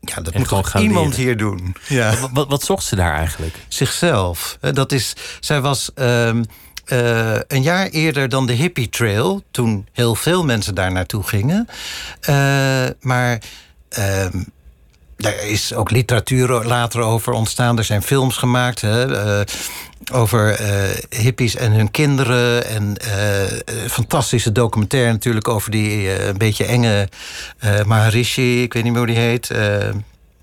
Ja, dat En moet gewoon toch gaan iemand leren. hier doen. Ja. Wat, wat, wat zocht ze daar eigenlijk? Zichzelf. Eh, Dat is, zij was ehm, eh, een jaar eerder dan de Hippie Trail, toen heel veel mensen daar naartoe gingen. Eh, maar ehm, daar is ook literatuur later over ontstaan. Er zijn films gemaakt hè, eh, over hippies en hun kinderen. En fantastische documentaire natuurlijk over die een beetje enge Maharishi. Ik weet niet meer hoe die heet.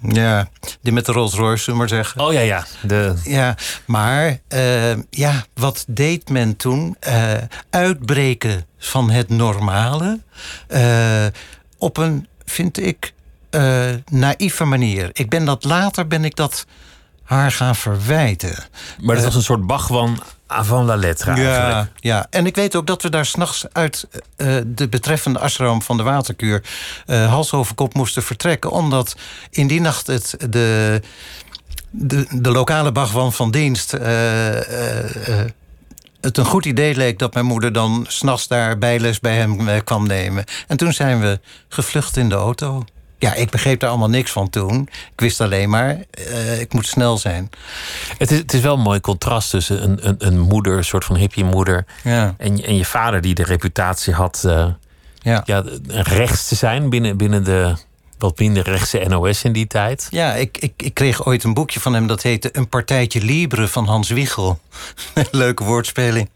Ja, die met de Rolls Royce, zullen we maar zeggen. Oh ja, ja. De, Ja, maar eh, ja, wat deed men toen? Eh, uitbreken van het normale. eh, op een, vind ik, naïeve manier. Ik ben dat later ben ik dat haar gaan verwijten. maar dat was een soort Bachwan avant la lettre Ja, eigenlijk. ja, en ik weet ook dat we daar s'nachts uit eh, de betreffende ashram van de waterkuur eh, hals over kop moesten vertrekken. Omdat in die nacht het, de, de, de lokale bagwan van dienst. eh, eh, eh, het een goed idee leek dat mijn moeder dan s'nachts daar bijles bij hem eh, kwam nemen. En toen zijn we gevlucht in de auto. Ja, ik begreep daar allemaal niks van toen. Ik wist alleen maar, eh, ik moet snel zijn. Het, is, het is wel een mooi contrast tussen een, een, een moeder, een soort van hippie moeder. Ja, En, je- en je vader die de reputatie had eh, ja. ja, rechts te zijn binnen, binnen de wat minder rechtse NOS in die tijd. Ja, ik, ik, ik kreeg ooit een boekje van hem dat heette Een partijtje Libre van Hans Wiegel. Leuke woordspeling.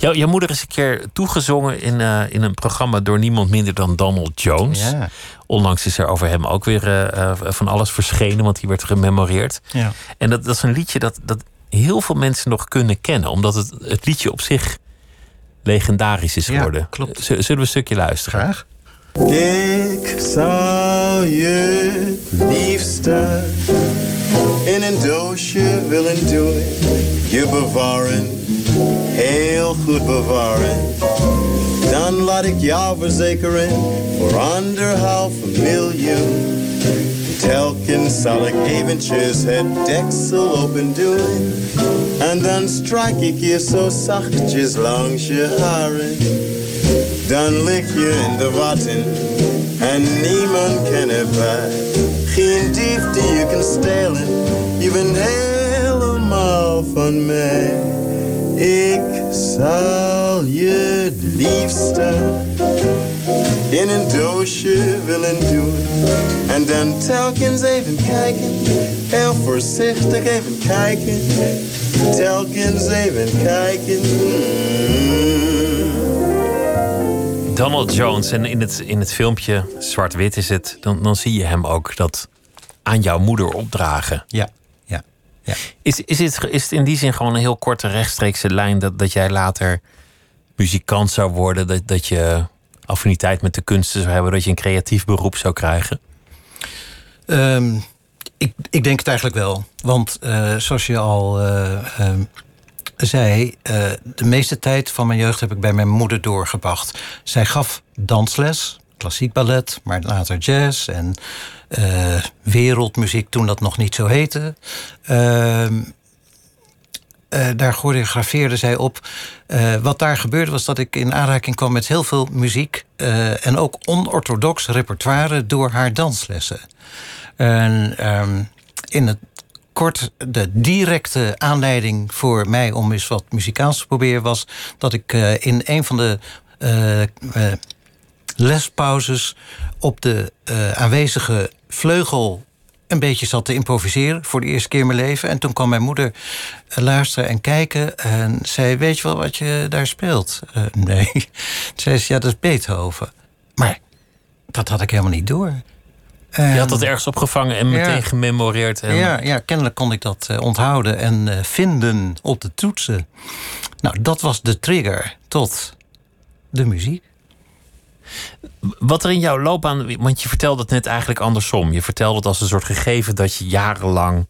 Jouw, jouw moeder is een keer toegezongen in, eh, in een programma door niemand minder dan Donald Jones. Ja, Onlangs is er over hem ook weer eh, eh, van alles verschenen, want die werd gememoreerd. ja. En dat, dat is een liedje dat, dat heel veel mensen nog kunnen kennen, omdat het, het liedje op zich legendarisch is Ja, geworden. klopt. Z- Zullen we een stukje luisteren? graag. Ik zou je liefste in een doosje willen doen. Je bewaren, heel goed bewaren. Dan laat ik jou verzekeren voor anderhalf miljoen. Telkens zal ik eventjes het deksel open doen. En dan strijk ik je zo zachtjes langs je haren. Dan lig je in de watten en niemand kan erbij. Geen dief die je kan stelen, je bent helemaal van mij. Ik zal je het liefste in een doosje willen doen. En dan telkens even kijken, heel voorzichtig even kijken. Telkens even kijken. Mm. Donald Jones, en in het, in het filmpje Zwart-Wit is het, dan, dan zie je hem ook dat aan jouw moeder opdragen. Ja, ja, ja. Is, is, het, is het in die zin gewoon een heel korte rechtstreekse lijn dat, dat jij later muzikant zou worden, dat, dat je affiniteit met de kunsten zou hebben, dat je een creatief beroep zou krijgen? Ehm, ik, ik denk het eigenlijk wel. Want eh, zoals je al eh, ehm, zei, eh, de meeste tijd van mijn jeugd heb ik bij mijn moeder doorgebracht. Zij gaf dansles, klassiek ballet, maar later jazz en eh, wereldmuziek toen dat nog niet zo heette. Ehm, eh, daar choreografeerde zij op. Wat daar gebeurde was dat ik in aanraking kwam met heel veel muziek. en ook onorthodox repertoire door haar danslessen. En ehm, in het kort, de directe aanleiding voor mij om eens wat muzikaals te proberen was dat ik eh, in een van de eh, eh, lespauzes op de aanwezige vleugel een beetje zat te improviseren voor de eerste keer in mijn leven. En toen kwam mijn moeder luisteren en kijken en zei: Weet je wel wat je daar speelt? Nee. Zei ze: Ja, dat is Beethoven. Maar dat had ik helemaal niet door. Je had dat ergens opgevangen en meteen Ja. gememoreerd. En ja, ja, kennelijk kon ik dat eh, onthouden en eh, vinden op de toetsen. Nou, dat was de trigger tot de muziek. Wat er in jouw loopbaan, want je vertelde het net eigenlijk andersom. Je vertelde het als een soort gegeven dat je jarenlang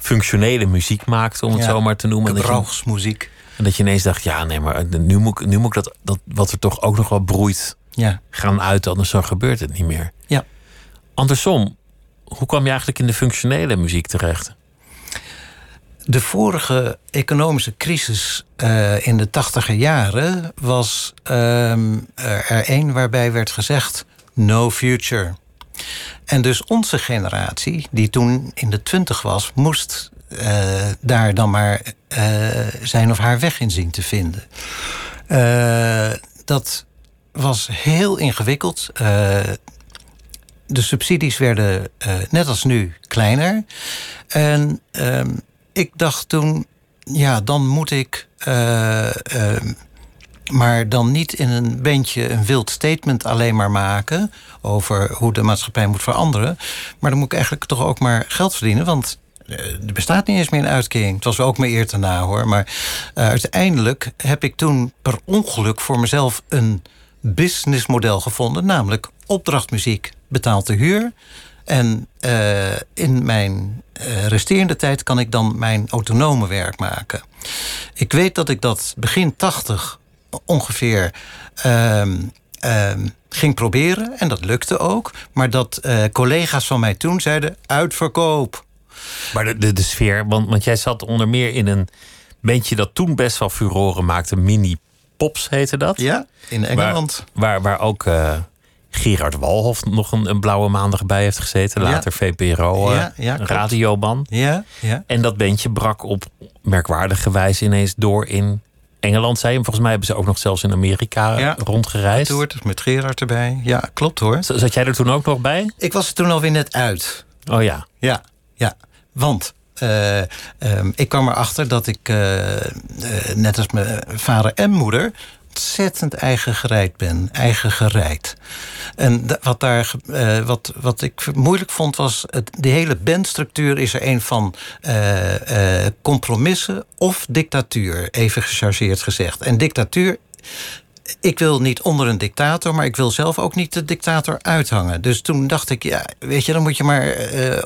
functionele muziek maakte, om het Ja, zo maar te noemen. Gebrauchsmuziek. en dat je ineens dacht, ja, nee, maar nu moet ik, nu moet ik dat, dat wat er toch ook nog wel broeit Ja. gaan uit, anders dan gebeurt het niet meer. Andersom, hoe kwam je eigenlijk in de functionele muziek terecht? De vorige economische crisis uh, in de tachtiger jaren was ehm, er een waarbij werd gezegd: no future. En dus onze generatie, die toen in de twintig was, moest uh, daar dan maar uh, zijn of haar weg in zien te vinden. dat was heel ingewikkeld. De subsidies werden net als nu kleiner. En ehm, ik dacht toen, ja, dan moet ik. Uh, uh, maar dan niet in een bandje een wild statement alleen maar maken over hoe de maatschappij moet veranderen. Maar dan moet ik eigenlijk toch ook maar geld verdienen. Want eh, er bestaat niet eens meer een uitkering. Het was ook mijn eer te na hoor. Maar uiteindelijk heb ik toen per ongeluk voor mezelf een businessmodel gevonden. Namelijk opdrachtmuziek betaalt de huur. En uh, in mijn uh, resterende tijd kan ik dan mijn autonome werk maken. Ik weet dat ik dat begin 80 ongeveer uh, ging proberen. En dat lukte ook. Maar dat uh, collega's van mij toen zeiden: uitverkoop. Maar de, de, de sfeer, want, want jij zat onder meer in een bandje dat toen best wel furoren maakte. Mini Pops heette dat. Ja, in Engeland. Waar, waar, waar ook Gerard Walhof nog een, een, blauwe maandag bij heeft gezeten. Later VPRO, ja, ja, radioban. Ja, ja. En dat bandje brak op merkwaardige wijze ineens door in Engeland. Zei Volgens mij hebben ze ook nog zelfs in Amerika ja, rondgereisd. Toert, met Gerard erbij. Ja, klopt hoor. Zat jij er toen ook nog bij? Ik was er toen alweer net uit. Oh ja. Ja, ja. Want uh, um, ik kwam erachter dat ik, uh, uh, net als mijn vader en moeder ontzettend eigen gereid ben. Eigen gereid. En wat, daar, uh, wat, wat ik moeilijk vond was... Het, de hele bandstructuur is er een van uh, compromissen of dictatuur. Even gechargeerd gezegd. En dictatuur ik wil niet onder een dictator, maar ik wil zelf ook niet de dictator uithangen. Dus toen dacht ik, ja, weet je, dan moet je maar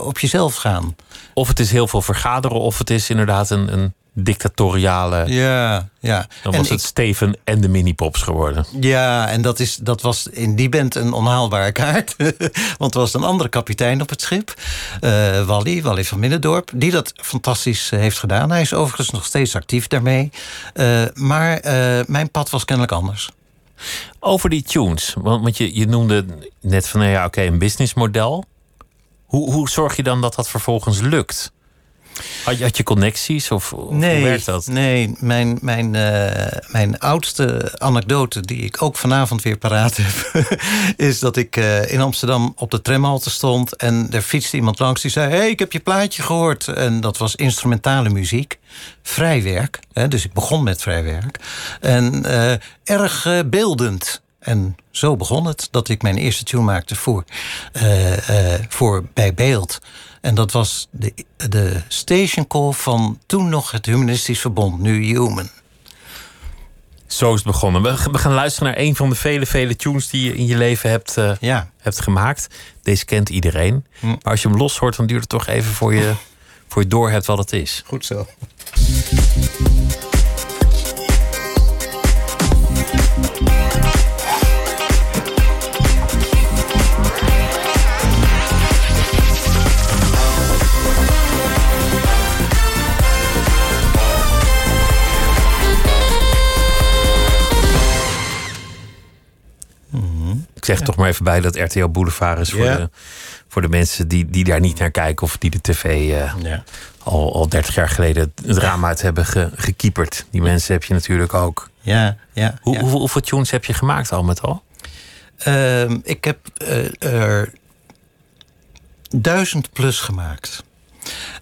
op jezelf gaan. Of het is heel veel vergaderen, of het is inderdaad een, een dictatoriale. Ja, ja. Dan was het Steven en de minipops geworden. Ja, en dat, is, dat was in die band een onhaalbare kaart. Want er was een andere kapitein op het schip. Uh, Wally, Wally van Middendorp. Die dat fantastisch heeft gedaan. Hij is overigens nog steeds actief daarmee. Uh, maar uh, mijn pad was kennelijk anders. Over die tunes. Want, want je, je noemde net van, nou ja, oké, okay, een businessmodel. Hoe, hoe zorg je dan dat dat vervolgens lukt? Had je, had je connecties of, of nee, hoe werkt dat? Nee, mijn, mijn, uh, mijn oudste anekdote, die ik ook vanavond weer paraat heb, is dat ik uh, in Amsterdam op de tramhalte stond en er fietste iemand langs die zei: hey, ik heb je plaatje gehoord. En dat was instrumentale muziek, vrijwerk. Hè, dus ik begon met vrijwerk. En uh, erg beeldend. En zo begon het dat ik mijn eerste tune maakte voor, voor bij beeld. En dat was de, de station call van toen nog het Humanistisch Verbond, nu Human. Zo is het begonnen. We, gaan luisteren naar een van de vele, vele tunes die je in je leven hebt, uh, ja. hebt gemaakt. Deze kent iedereen. Hm. Maar als je hem los hoort, dan duurt het toch even voor je, voor je door hebt wat het is. Goed zo. Zeg toch maar even bij dat RTL Boulevard is voor, de, voor de mensen die, die daar niet naar kijken of die de tv uh, ja. al, al 30 jaar geleden het raam uit hebben ge, gekieperd. Die mensen heb je natuurlijk ook. Ja, ja, Hoe, Hoeveel, hoeveel tunes heb je gemaakt al met al? Uh, ik heb uh, er duizend plus gemaakt.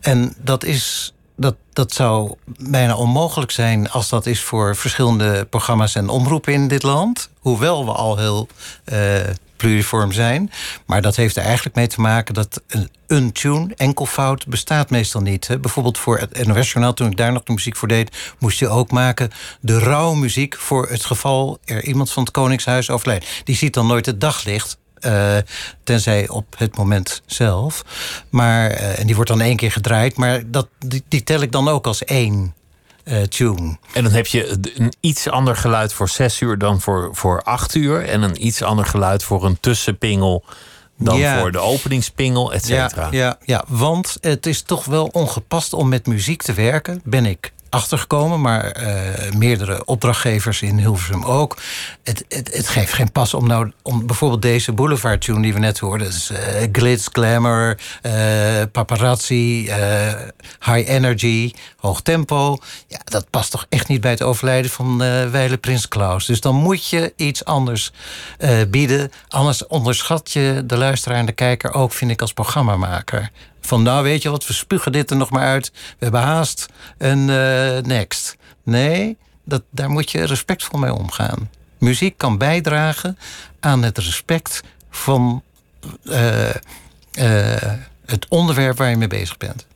En dat is dat, dat zou bijna onmogelijk zijn als dat is voor verschillende programma's en omroepen in dit land. Hoewel we al heel uh, pluriform zijn. Maar dat heeft er eigenlijk mee te maken dat een, een tune, enkelvoud, bestaat meestal niet. Hè. Bijvoorbeeld voor het NOS-journaal, toen ik daar nog de muziek voor deed... moest je ook maken de rouwmuziek voor het geval er iemand van het Koningshuis overlijdt. Die ziet dan nooit het daglicht. Uh, tenzij op het moment zelf. Maar, uh, en die wordt dan één keer gedraaid, maar dat, die, die tel ik dan ook als één. eh, tune. En dan heb je een iets ander geluid voor zes uur dan voor, voor acht uur. En een iets ander geluid voor een tussenpingel dan Ja. voor de openingspingel, et cetera. Ja, ja, ja, want het is toch wel ongepast om met muziek te werken, ben ik achtergekomen, maar eh, meerdere opdrachtgevers in Hilversum ook. Het, het, het geeft geen pas om nou om bijvoorbeeld deze Boulevard tune die we net hoorden, is eh, glitz, glamour, eh, paparazzi, high energy, hoog tempo. Ja, dat past toch echt niet bij het overlijden van eh Weile Prins Klaus. Dus dan moet je iets anders bieden. Anders onderschat je de luisteraar en de kijker ook, vind ik, als programmamaker. Van nou, weet je wat, we spugen dit er nog maar uit. We hebben haast en eh, next. Nee, dat, daar moet je respectvol mee omgaan. Muziek kan bijdragen aan het respect van eh, eh, het onderwerp waar je mee bezig bent.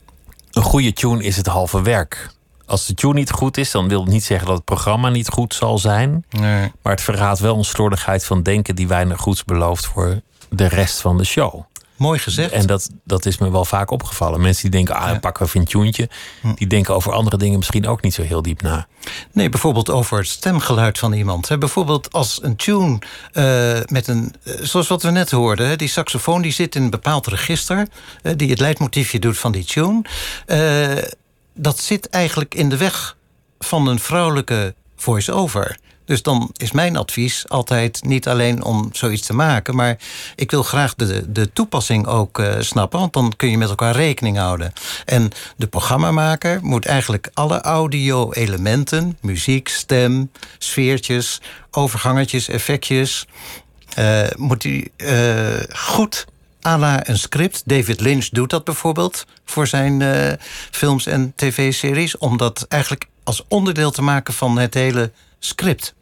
Een goede tune is het halve werk. Als de tune niet goed is, dan wil het niet zeggen dat het programma niet goed zal zijn. Nee. Maar het verraadt wel een slordigheid van denken die weinig goeds belooft voor de rest van de show. Mooi gezegd. En dat, dat is me wel vaak opgevallen. Mensen die denken, ah, pakken we even een tuentje. Die denken over andere dingen misschien ook niet zo heel diep na. Nee, bijvoorbeeld over het stemgeluid van iemand. Hè. Bijvoorbeeld als een tune eh, met een... eh, zoals wat we net hoorden, hè, die saxofoon die zit in een bepaald register... die het leidmotiefje doet van die tune. eh, dat zit eigenlijk in de weg van een vrouwelijke voice-over. Dus dan is mijn advies altijd niet alleen om zoiets te maken... maar ik wil graag de, de toepassing ook eh, snappen... want dan kun je met elkaar rekening houden. En de programmamaker moet eigenlijk alle audio-elementen... muziek, stem, sfeertjes, overgangetjes, effectjes... eh, moet hij eh, goed à la een script. David Lynch doet dat bijvoorbeeld voor zijn films en tv-series... om dat eigenlijk als onderdeel te maken van het hele script.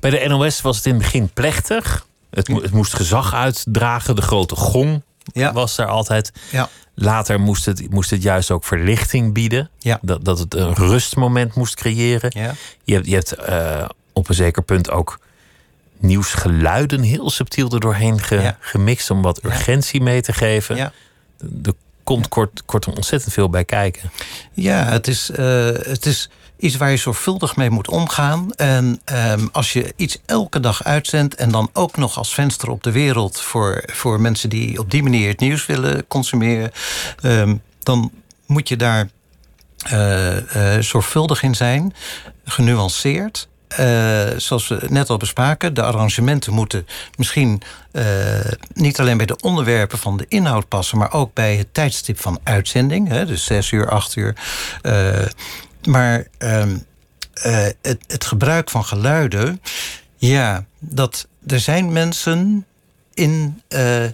Bij de NOS was het in het begin plechtig. Het, mo- het moest gezag uitdragen. De grote gong Ja. was daar altijd. Ja. Later moest het, moest het juist ook verlichting bieden. Ja. Dat, dat het een rustmoment moest creëren. Ja. Je hebt, je hebt eh, op een zeker punt ook nieuwsgeluiden heel subtiel er doorheen ge- Ja. gemixt om wat urgentie mee te geven. Ja. Er komt kort, kortom ontzettend veel bij kijken. Ja, het is, eh, het is iets waar je zorgvuldig mee moet omgaan. En ehm, als je iets elke dag uitzendt... en dan ook nog als venster op de wereld... voor, voor mensen die op die manier het nieuws willen consumeren... ehm, dan moet je daar eh, eh, zorgvuldig in zijn, genuanceerd. Eh, zoals we net al bespraken, de arrangementen moeten misschien niet alleen bij de onderwerpen van de inhoud passen, maar ook bij het tijdstip van uitzending, hè, dus zes uur, acht uur. Maar ehm, eh, het, het gebruik van geluiden, ja, dat er zijn mensen in eh, eh,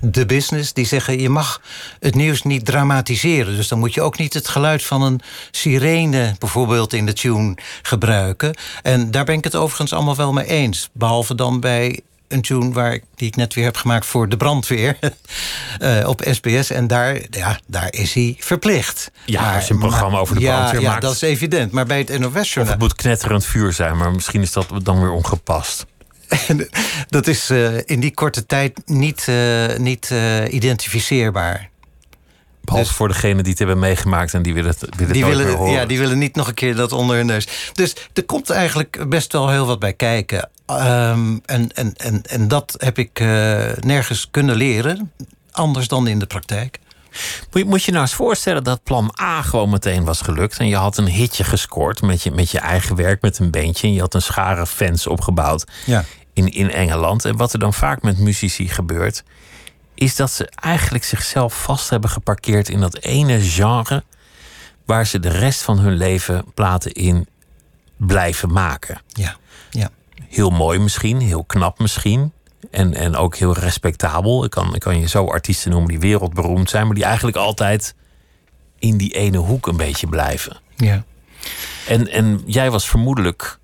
de business die zeggen... je mag het nieuws niet dramatiseren. Dus dan moet je ook niet het geluid van een sirene... bijvoorbeeld in de tune gebruiken. En daar ben ik het overigens allemaal wel mee eens. Behalve dan bij een tune waar, ik- die ik net weer heb gemaakt voor de brandweer... eh, op SBS. En daar, ja, daar is hij verplicht. Ja, als je een programma over de ja, brandweer ja, maakt. dat is evident. Maar bij het Of NOS-journaal... het moet knetterend vuur zijn, maar misschien is dat dan weer ongepast. Dat is eh, in die korte tijd niet, eh, niet identificeerbaar. Behalve voor degenen die het hebben meegemaakt en die willen het, willen Die willen, horen. ja, die willen niet nog een keer dat onder hun neus. Dus er komt eigenlijk best wel heel wat bij kijken. Ehm, en, en, en, en dat heb ik eh, nergens kunnen leren. Anders dan in de praktijk. Moet je, moet je nou eens voorstellen dat plan A gewoon meteen was gelukt. En je had een hitje gescoord met je, met je eigen werk, met een beentje. En je had een schare fans opgebouwd Ja. in, in Engeland. En wat er dan vaak met muzici gebeurt, is dat ze eigenlijk zichzelf vast hebben geparkeerd in dat ene genre. waar ze de rest van hun leven platen in blijven maken. Ja. Heel mooi misschien, heel knap misschien. En, en ook heel respectabel. Ik kan, ik kan je zo artiesten noemen die wereldberoemd zijn, maar die eigenlijk altijd in die ene hoek een beetje blijven. ja. En, en jij was vermoedelijk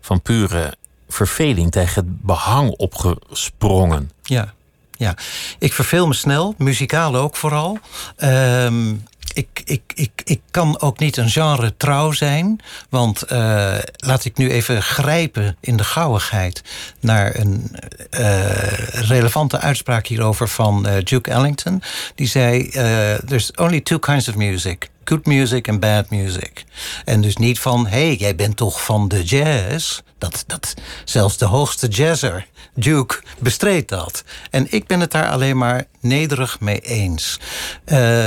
van pure verveling tegen het behang opgesprongen. Ja, ja. Ik verveel me snel, muzikaal ook vooral. Ehm, ik, ik, ik, ik kan ook niet een genre trouw zijn. Want uh, laat ik nu even grijpen in de gauwigheid naar een uh, relevante uitspraak hierover van uh, Duke Ellington. Die zei: There's only two kinds of music. Good music en bad music. En dus niet van, hé, hey, jij bent toch van de jazz? Dat, dat, zelfs de hoogste jazzer, Duke, bestreed dat. En ik ben het daar alleen maar nederig mee eens. Uh,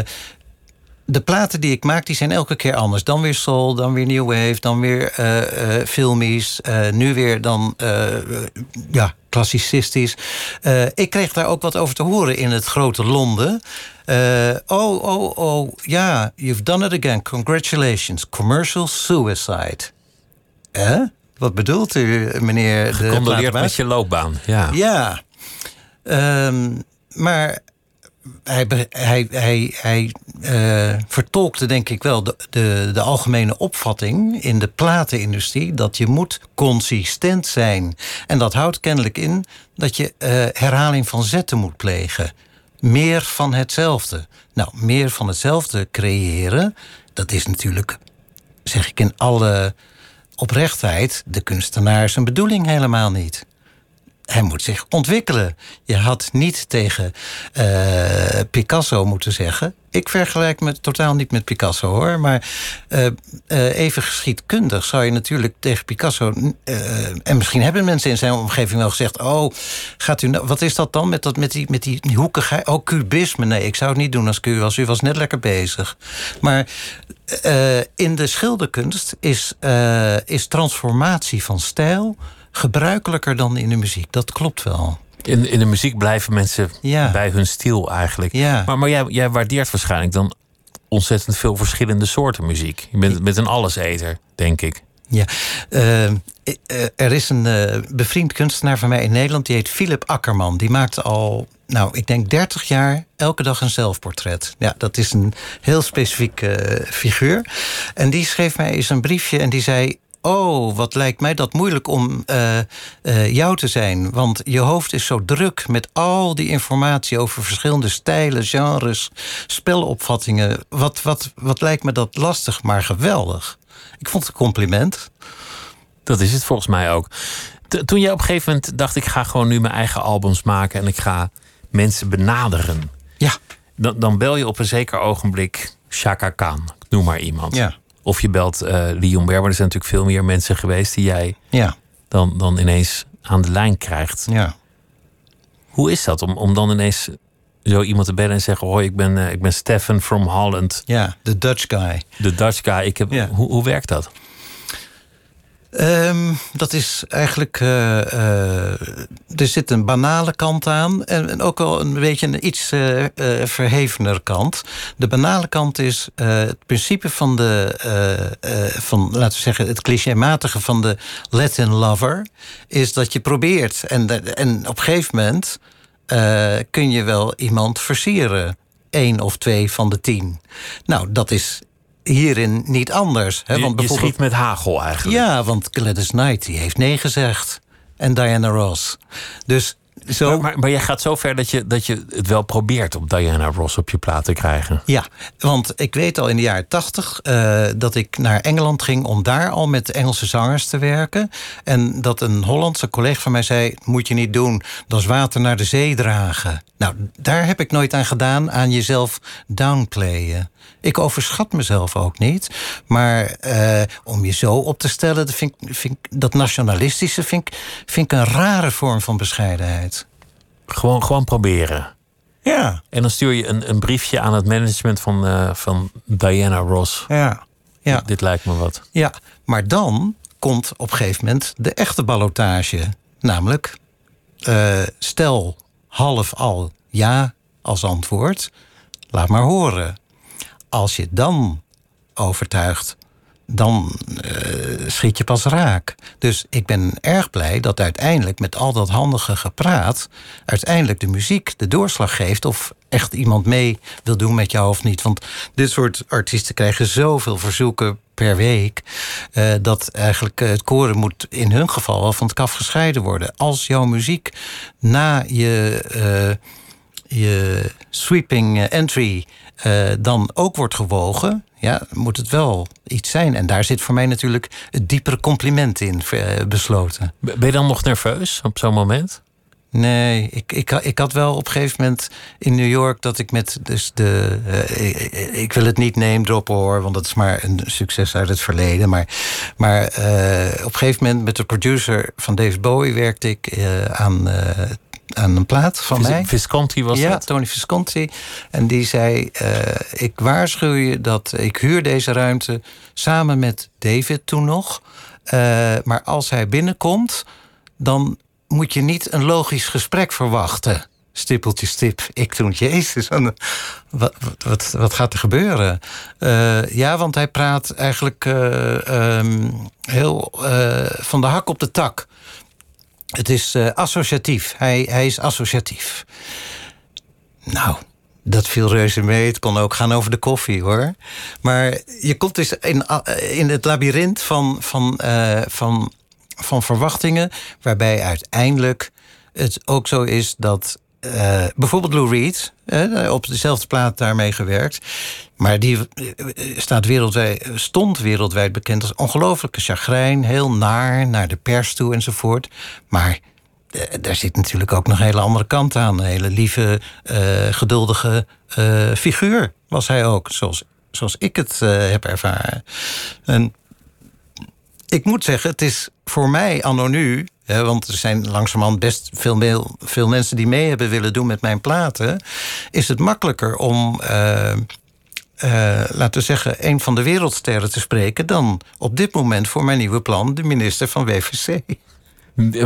de platen die ik maak, die zijn elke keer anders. Dan weer soul, dan weer new wave, dan weer uh, uh, filmies. Uh, nu weer dan ja, klassicistisch. ik kreeg daar ook wat over te horen in het grote Londen. oh, oh, oh, ja, you've done it again. Congratulations. Commercial suicide. Eh? Wat bedoelt u, meneer? Gecondoleerd met je loopbaan, ja. Ja. Um, maar hij, hij, hij, uh, vertolkte denk ik wel de, de, de, algemene opvatting in de platenindustrie dat je moet consistent zijn. En dat houdt kennelijk in dat je uh, herhaling van zetten moet plegen. Meer van hetzelfde. Nou, meer van hetzelfde creëren, dat is natuurlijk, zeg ik in alle oprechtheid, de kunstenaar zijn bedoeling helemaal niet hij moet zich ontwikkelen. Je had niet tegen uh, Picasso moeten zeggen. Ik vergelijk me totaal niet met Picasso hoor. Maar uh, uh, even geschiedkundig zou je natuurlijk tegen Picasso. en misschien hebben mensen in zijn omgeving wel gezegd: Oh, gaat u nou, wat is dat dan met, dat, met, die, met die hoekigheid? Oh, cubisme. Nee, ik zou het niet doen als u was. U was net lekker bezig. Maar in de schilderkunst is, is transformatie van stijl gebruikelijker dan in de muziek. Dat klopt wel. In, in de muziek blijven mensen bij hun stil eigenlijk. Ja. Maar, maar jij, jij waardeert waarschijnlijk dan ontzettend veel verschillende soorten muziek. Je bent met een alleseter, denk ik. Ja, uh, er is een uh, bevriend kunstenaar van mij in Nederland... die heet Philip Akkerman. Die maakt al, nou, ik denk 30 jaar elke dag een zelfportret. Ja, dat is een heel specifiek figuur. En die schreef mij eens een briefje en die zei... Oh, wat lijkt mij dat moeilijk om uh, uh, jou te zijn. Want je hoofd is zo druk met al die informatie over verschillende stijlen, genres, spelopvattingen. Wat, wat, wat lijkt me dat lastig, maar geweldig. Ik vond het een compliment. Dat is het volgens mij ook. toen jij op een gegeven moment dacht, ik ga gewoon nu mijn eigen albums maken en ik ga mensen benaderen. Ja. Dan, dan bel je op een zeker ogenblik Shaka Khan, noem maar iemand. Ja. Of je belt uh, Leon Berber. Er zijn natuurlijk veel meer mensen geweest die jij ja. dan, dan ineens aan de lijn krijgt. Ja. Hoe is dat om, om dan ineens zo iemand te bellen en zeggen: Hoi, ik ben, uh, ik ben Stefan from Holland. Ja, de Dutch guy. De Dutch guy. Ik heb, Ja. hoe, hoe werkt dat? Um, dat is eigenlijk. Uh, uh, er zit een banale kant aan. En, en ook wel een beetje een iets uh, verhevener kant. De banale kant is het principe van de. van, laten we zeggen, het clichématige van de Latin lover. Is dat je probeert. En, en op een gegeven moment. kun je wel iemand versieren. Eén of twee van de tien. Nou, dat is hierin niet anders. Hè? Want je schiet met hagel eigenlijk. Ja, want Gladys Knight die heeft nee gezegd. En Diana Ross. Dus zo... Maar, maar, maar jij gaat zo ver dat je, dat je het wel probeert om Diana Ross op je plaat te krijgen. Ja, want ik weet al in de jaren tachtig uh, dat ik naar Engeland ging om daar al met Engelse zangers te werken. En dat een Hollandse collega van mij zei: Moet je niet doen, dat is water naar de zee dragen. Nou, daar heb ik nooit aan gedaan, aan jezelf downplayen. Ik overschat mezelf ook niet. Maar uh, om je zo op te stellen, dat, vind, vind, dat nationalistische vind, vind ik een rare vorm van bescheidenheid. Gewoon, gewoon proberen. Ja. En dan stuur je een, een briefje aan het management van, uh, van Diana Ross. Ja. ja. Dit, dit lijkt me wat. Ja, maar dan komt op een gegeven moment de echte ballotage. Namelijk, uh, stel half al ja als antwoord. Laat maar horen als je dan overtuigt, dan uh, schiet je pas raak. Dus ik ben erg blij dat uiteindelijk met al dat handige gepraat... uiteindelijk de muziek de doorslag geeft... of echt iemand mee wil doen met jou of niet. Want dit soort artiesten krijgen zoveel verzoeken per week... Uh, dat eigenlijk het koren moet in hun geval wel van het kaf gescheiden worden. Als jouw muziek na je... Je sweeping entry eh, dan ook wordt gewogen, ja, moet het wel iets zijn. En daar zit voor mij natuurlijk het diepere compliment in eh, besloten. Ben je dan nog nerveus op zo'n moment? Nee, ik, ik, ik had wel op een gegeven moment in New York dat ik met dus de. Uh, ik, ik, wil het niet name droppen hoor, want dat is maar een succes uit het verleden. Maar, maar uh, op een gegeven moment met de producer van David Bowie werkte ik uh, aan aan een plaat van Vis mij. Visconti was ja, dat? Tony Visconti. En die zei, uh, ik waarschuw je dat ik huur deze ruimte samen met David toen nog. Uh, maar als hij binnenkomt, dan moet je niet een logisch gesprek verwachten. Stippeltje stip. Ik toen, jezus, wat, wat, wat gaat er gebeuren? Uh, ja, want hij praat eigenlijk um, heel van de hak op de tak. Het is uh, associatief. Hij, hij is associatief. Nou, dat viel reuze mee. Het kon ook gaan over de koffie, hoor. Maar je komt dus in, in het labyrint van, van, uh, van, van verwachtingen... waarbij uiteindelijk het ook zo is dat... Uh, bijvoorbeeld Lou Reed, op dezelfde plaat daarmee gewerkt... Maar die staat wereldwijd, stond wereldwijd bekend als ongelooflijke chagrijn. Heel naar, naar de pers toe enzovoort. Maar eh, daar zit natuurlijk ook nog een hele andere kant aan. Een hele lieve, geduldige figuur was hij ook. Zoals, zoals ik het heb ervaren. En ik moet zeggen, het is voor mij anno nu... Want er zijn langzamerhand best veel, veel mensen die mee hebben willen doen met mijn platen... is het makkelijker om uh, laten we zeggen, een van de wereldsterren te spreken... dan op dit moment voor mijn nieuwe plan de minister van WVC.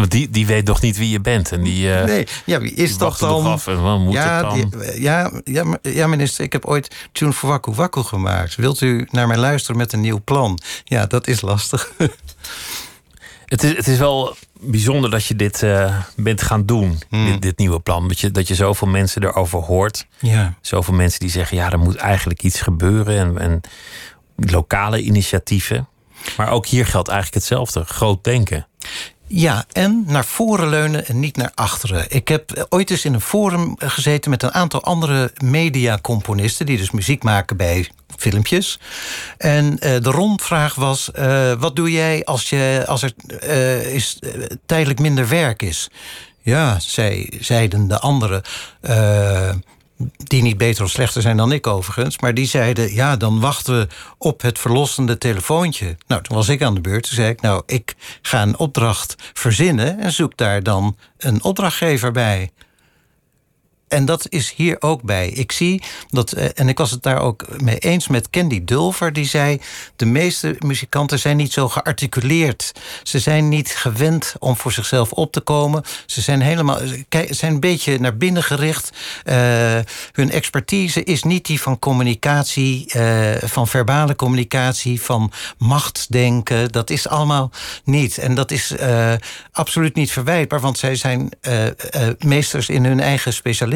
Die, die weet nog niet wie je bent. En die, uh, nee, ja, wie is dat dan? Af en wat moet ja, dan? Die, ja, ja, ja, minister, ik heb ooit Tune voor Wakku Wakku gemaakt. Wilt u naar mij luisteren met een nieuw plan? Ja, dat is lastig. Het is, het is wel bijzonder dat je dit uh, bent gaan doen, Hmm. dit, dit, nieuwe plan. Dat je, dat je zoveel mensen erover hoort. Ja. Zoveel mensen die zeggen, ja, er moet eigenlijk iets gebeuren. En, en lokale initiatieven. Maar ook hier geldt eigenlijk hetzelfde. Groot denken. Ja, en naar voren leunen en niet naar achteren. Ik heb ooit eens in een forum gezeten met een aantal andere mediacomponisten... die dus muziek maken bij filmpjes. En uh, de rondvraag was: uh, wat doe jij als, je, als er uh, is, tijdelijk minder werk is? Ja, zei, zeiden de anderen. Die niet beter of slechter zijn dan ik overigens. Maar die zeiden, ja, dan wachten we op het verlossende telefoontje. Nou, toen was ik aan de beurt. Zei ik, nou, ik ga een opdracht verzinnen... en zoek daar dan een opdrachtgever bij. En dat is hier ook bij. Ik zie dat, en ik was het daar ook mee eens met Candy Dulver, die zei: de meeste muzikanten zijn niet zo gearticuleerd. Ze zijn niet gewend om voor zichzelf op te komen. Ze zijn helemaal, zijn een beetje naar binnen gericht. Uh, hun expertise is niet die van communicatie, uh, van verbale communicatie, van machtsdenken. Dat is allemaal niet. En dat is absoluut niet verwijtbaar, want zij zijn meesters in hun eigen specialisme.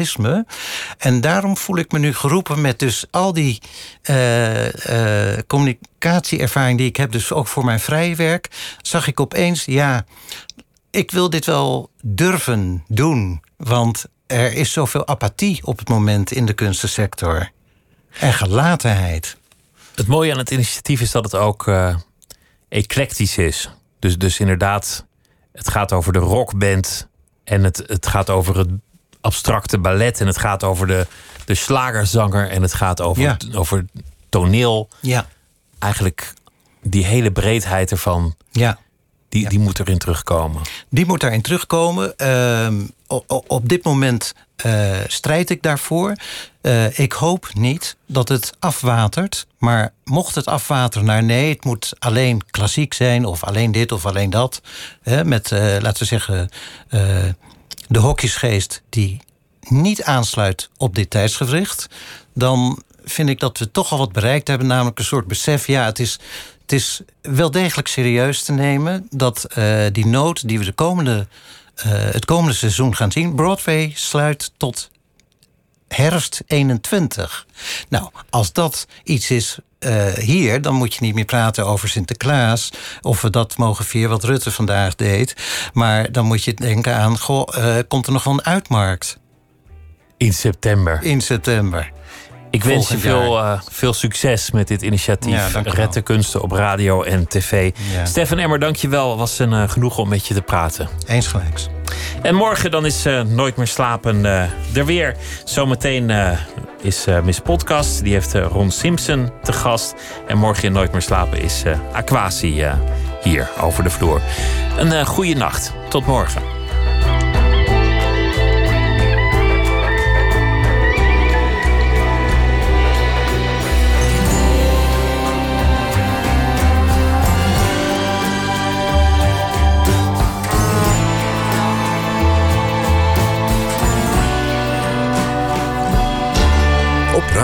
En daarom voel ik me nu geroepen met dus al die uh, uh, communicatieervaring die ik heb, dus ook voor mijn vrije werk, zag ik opeens, ja, ik wil dit wel durven doen. Want er is zoveel apathie op het moment in de kunstensector. En gelatenheid. Het mooie aan het initiatief is dat het ook uh, eclectisch is. Dus, dus inderdaad, het gaat over de rockband en het, het gaat over het abstracte ballet. En het gaat over de, de slagerzanger. En het gaat over, ja. over toneel. Ja. Eigenlijk die hele breedheid ervan. Ja. Die, ja. die moet erin terugkomen. Die moet daarin terugkomen. Uh, op, dit moment uh, strijd ik daarvoor. Uh, ik hoop niet dat het afwatert. Maar mocht het afwateren naar nee, het moet alleen klassiek zijn. Of alleen dit of alleen dat. Hè, met, uh, laten we zeggen de hokjesgeest die niet aansluit op dit tijdsgewricht, dan vind ik dat we toch al wat bereikt hebben, namelijk een soort besef. Ja, het is, het is wel degelijk serieus te nemen dat uh, die nood die we de komende, uh, het komende seizoen gaan zien, Broadway sluit tot herfst 21. Nou, als dat iets is uh, hier, dan moet je niet meer praten over Sinterklaas. Of we dat mogen vieren wat Rutte vandaag deed. Maar dan moet je denken aan: goh, uh, komt er nog wel een uitmarkt? In september. In september. Ik wens je veel, eh, veel succes met dit Ja, initiatief. je Red de kunsten op radio en tv. Ja. Stefan Emmer, dank je wel. Was een eh, genoegen om met je te praten. Eens gelijks. En morgen dan is eh, Nooit meer slapen er weer. Zometeen is Miss Podcast. Die heeft Ron Simpson te gast. En morgen in Nooit meer slapen is Aquasi hier over de vloer. Een goede nacht. Tot morgen.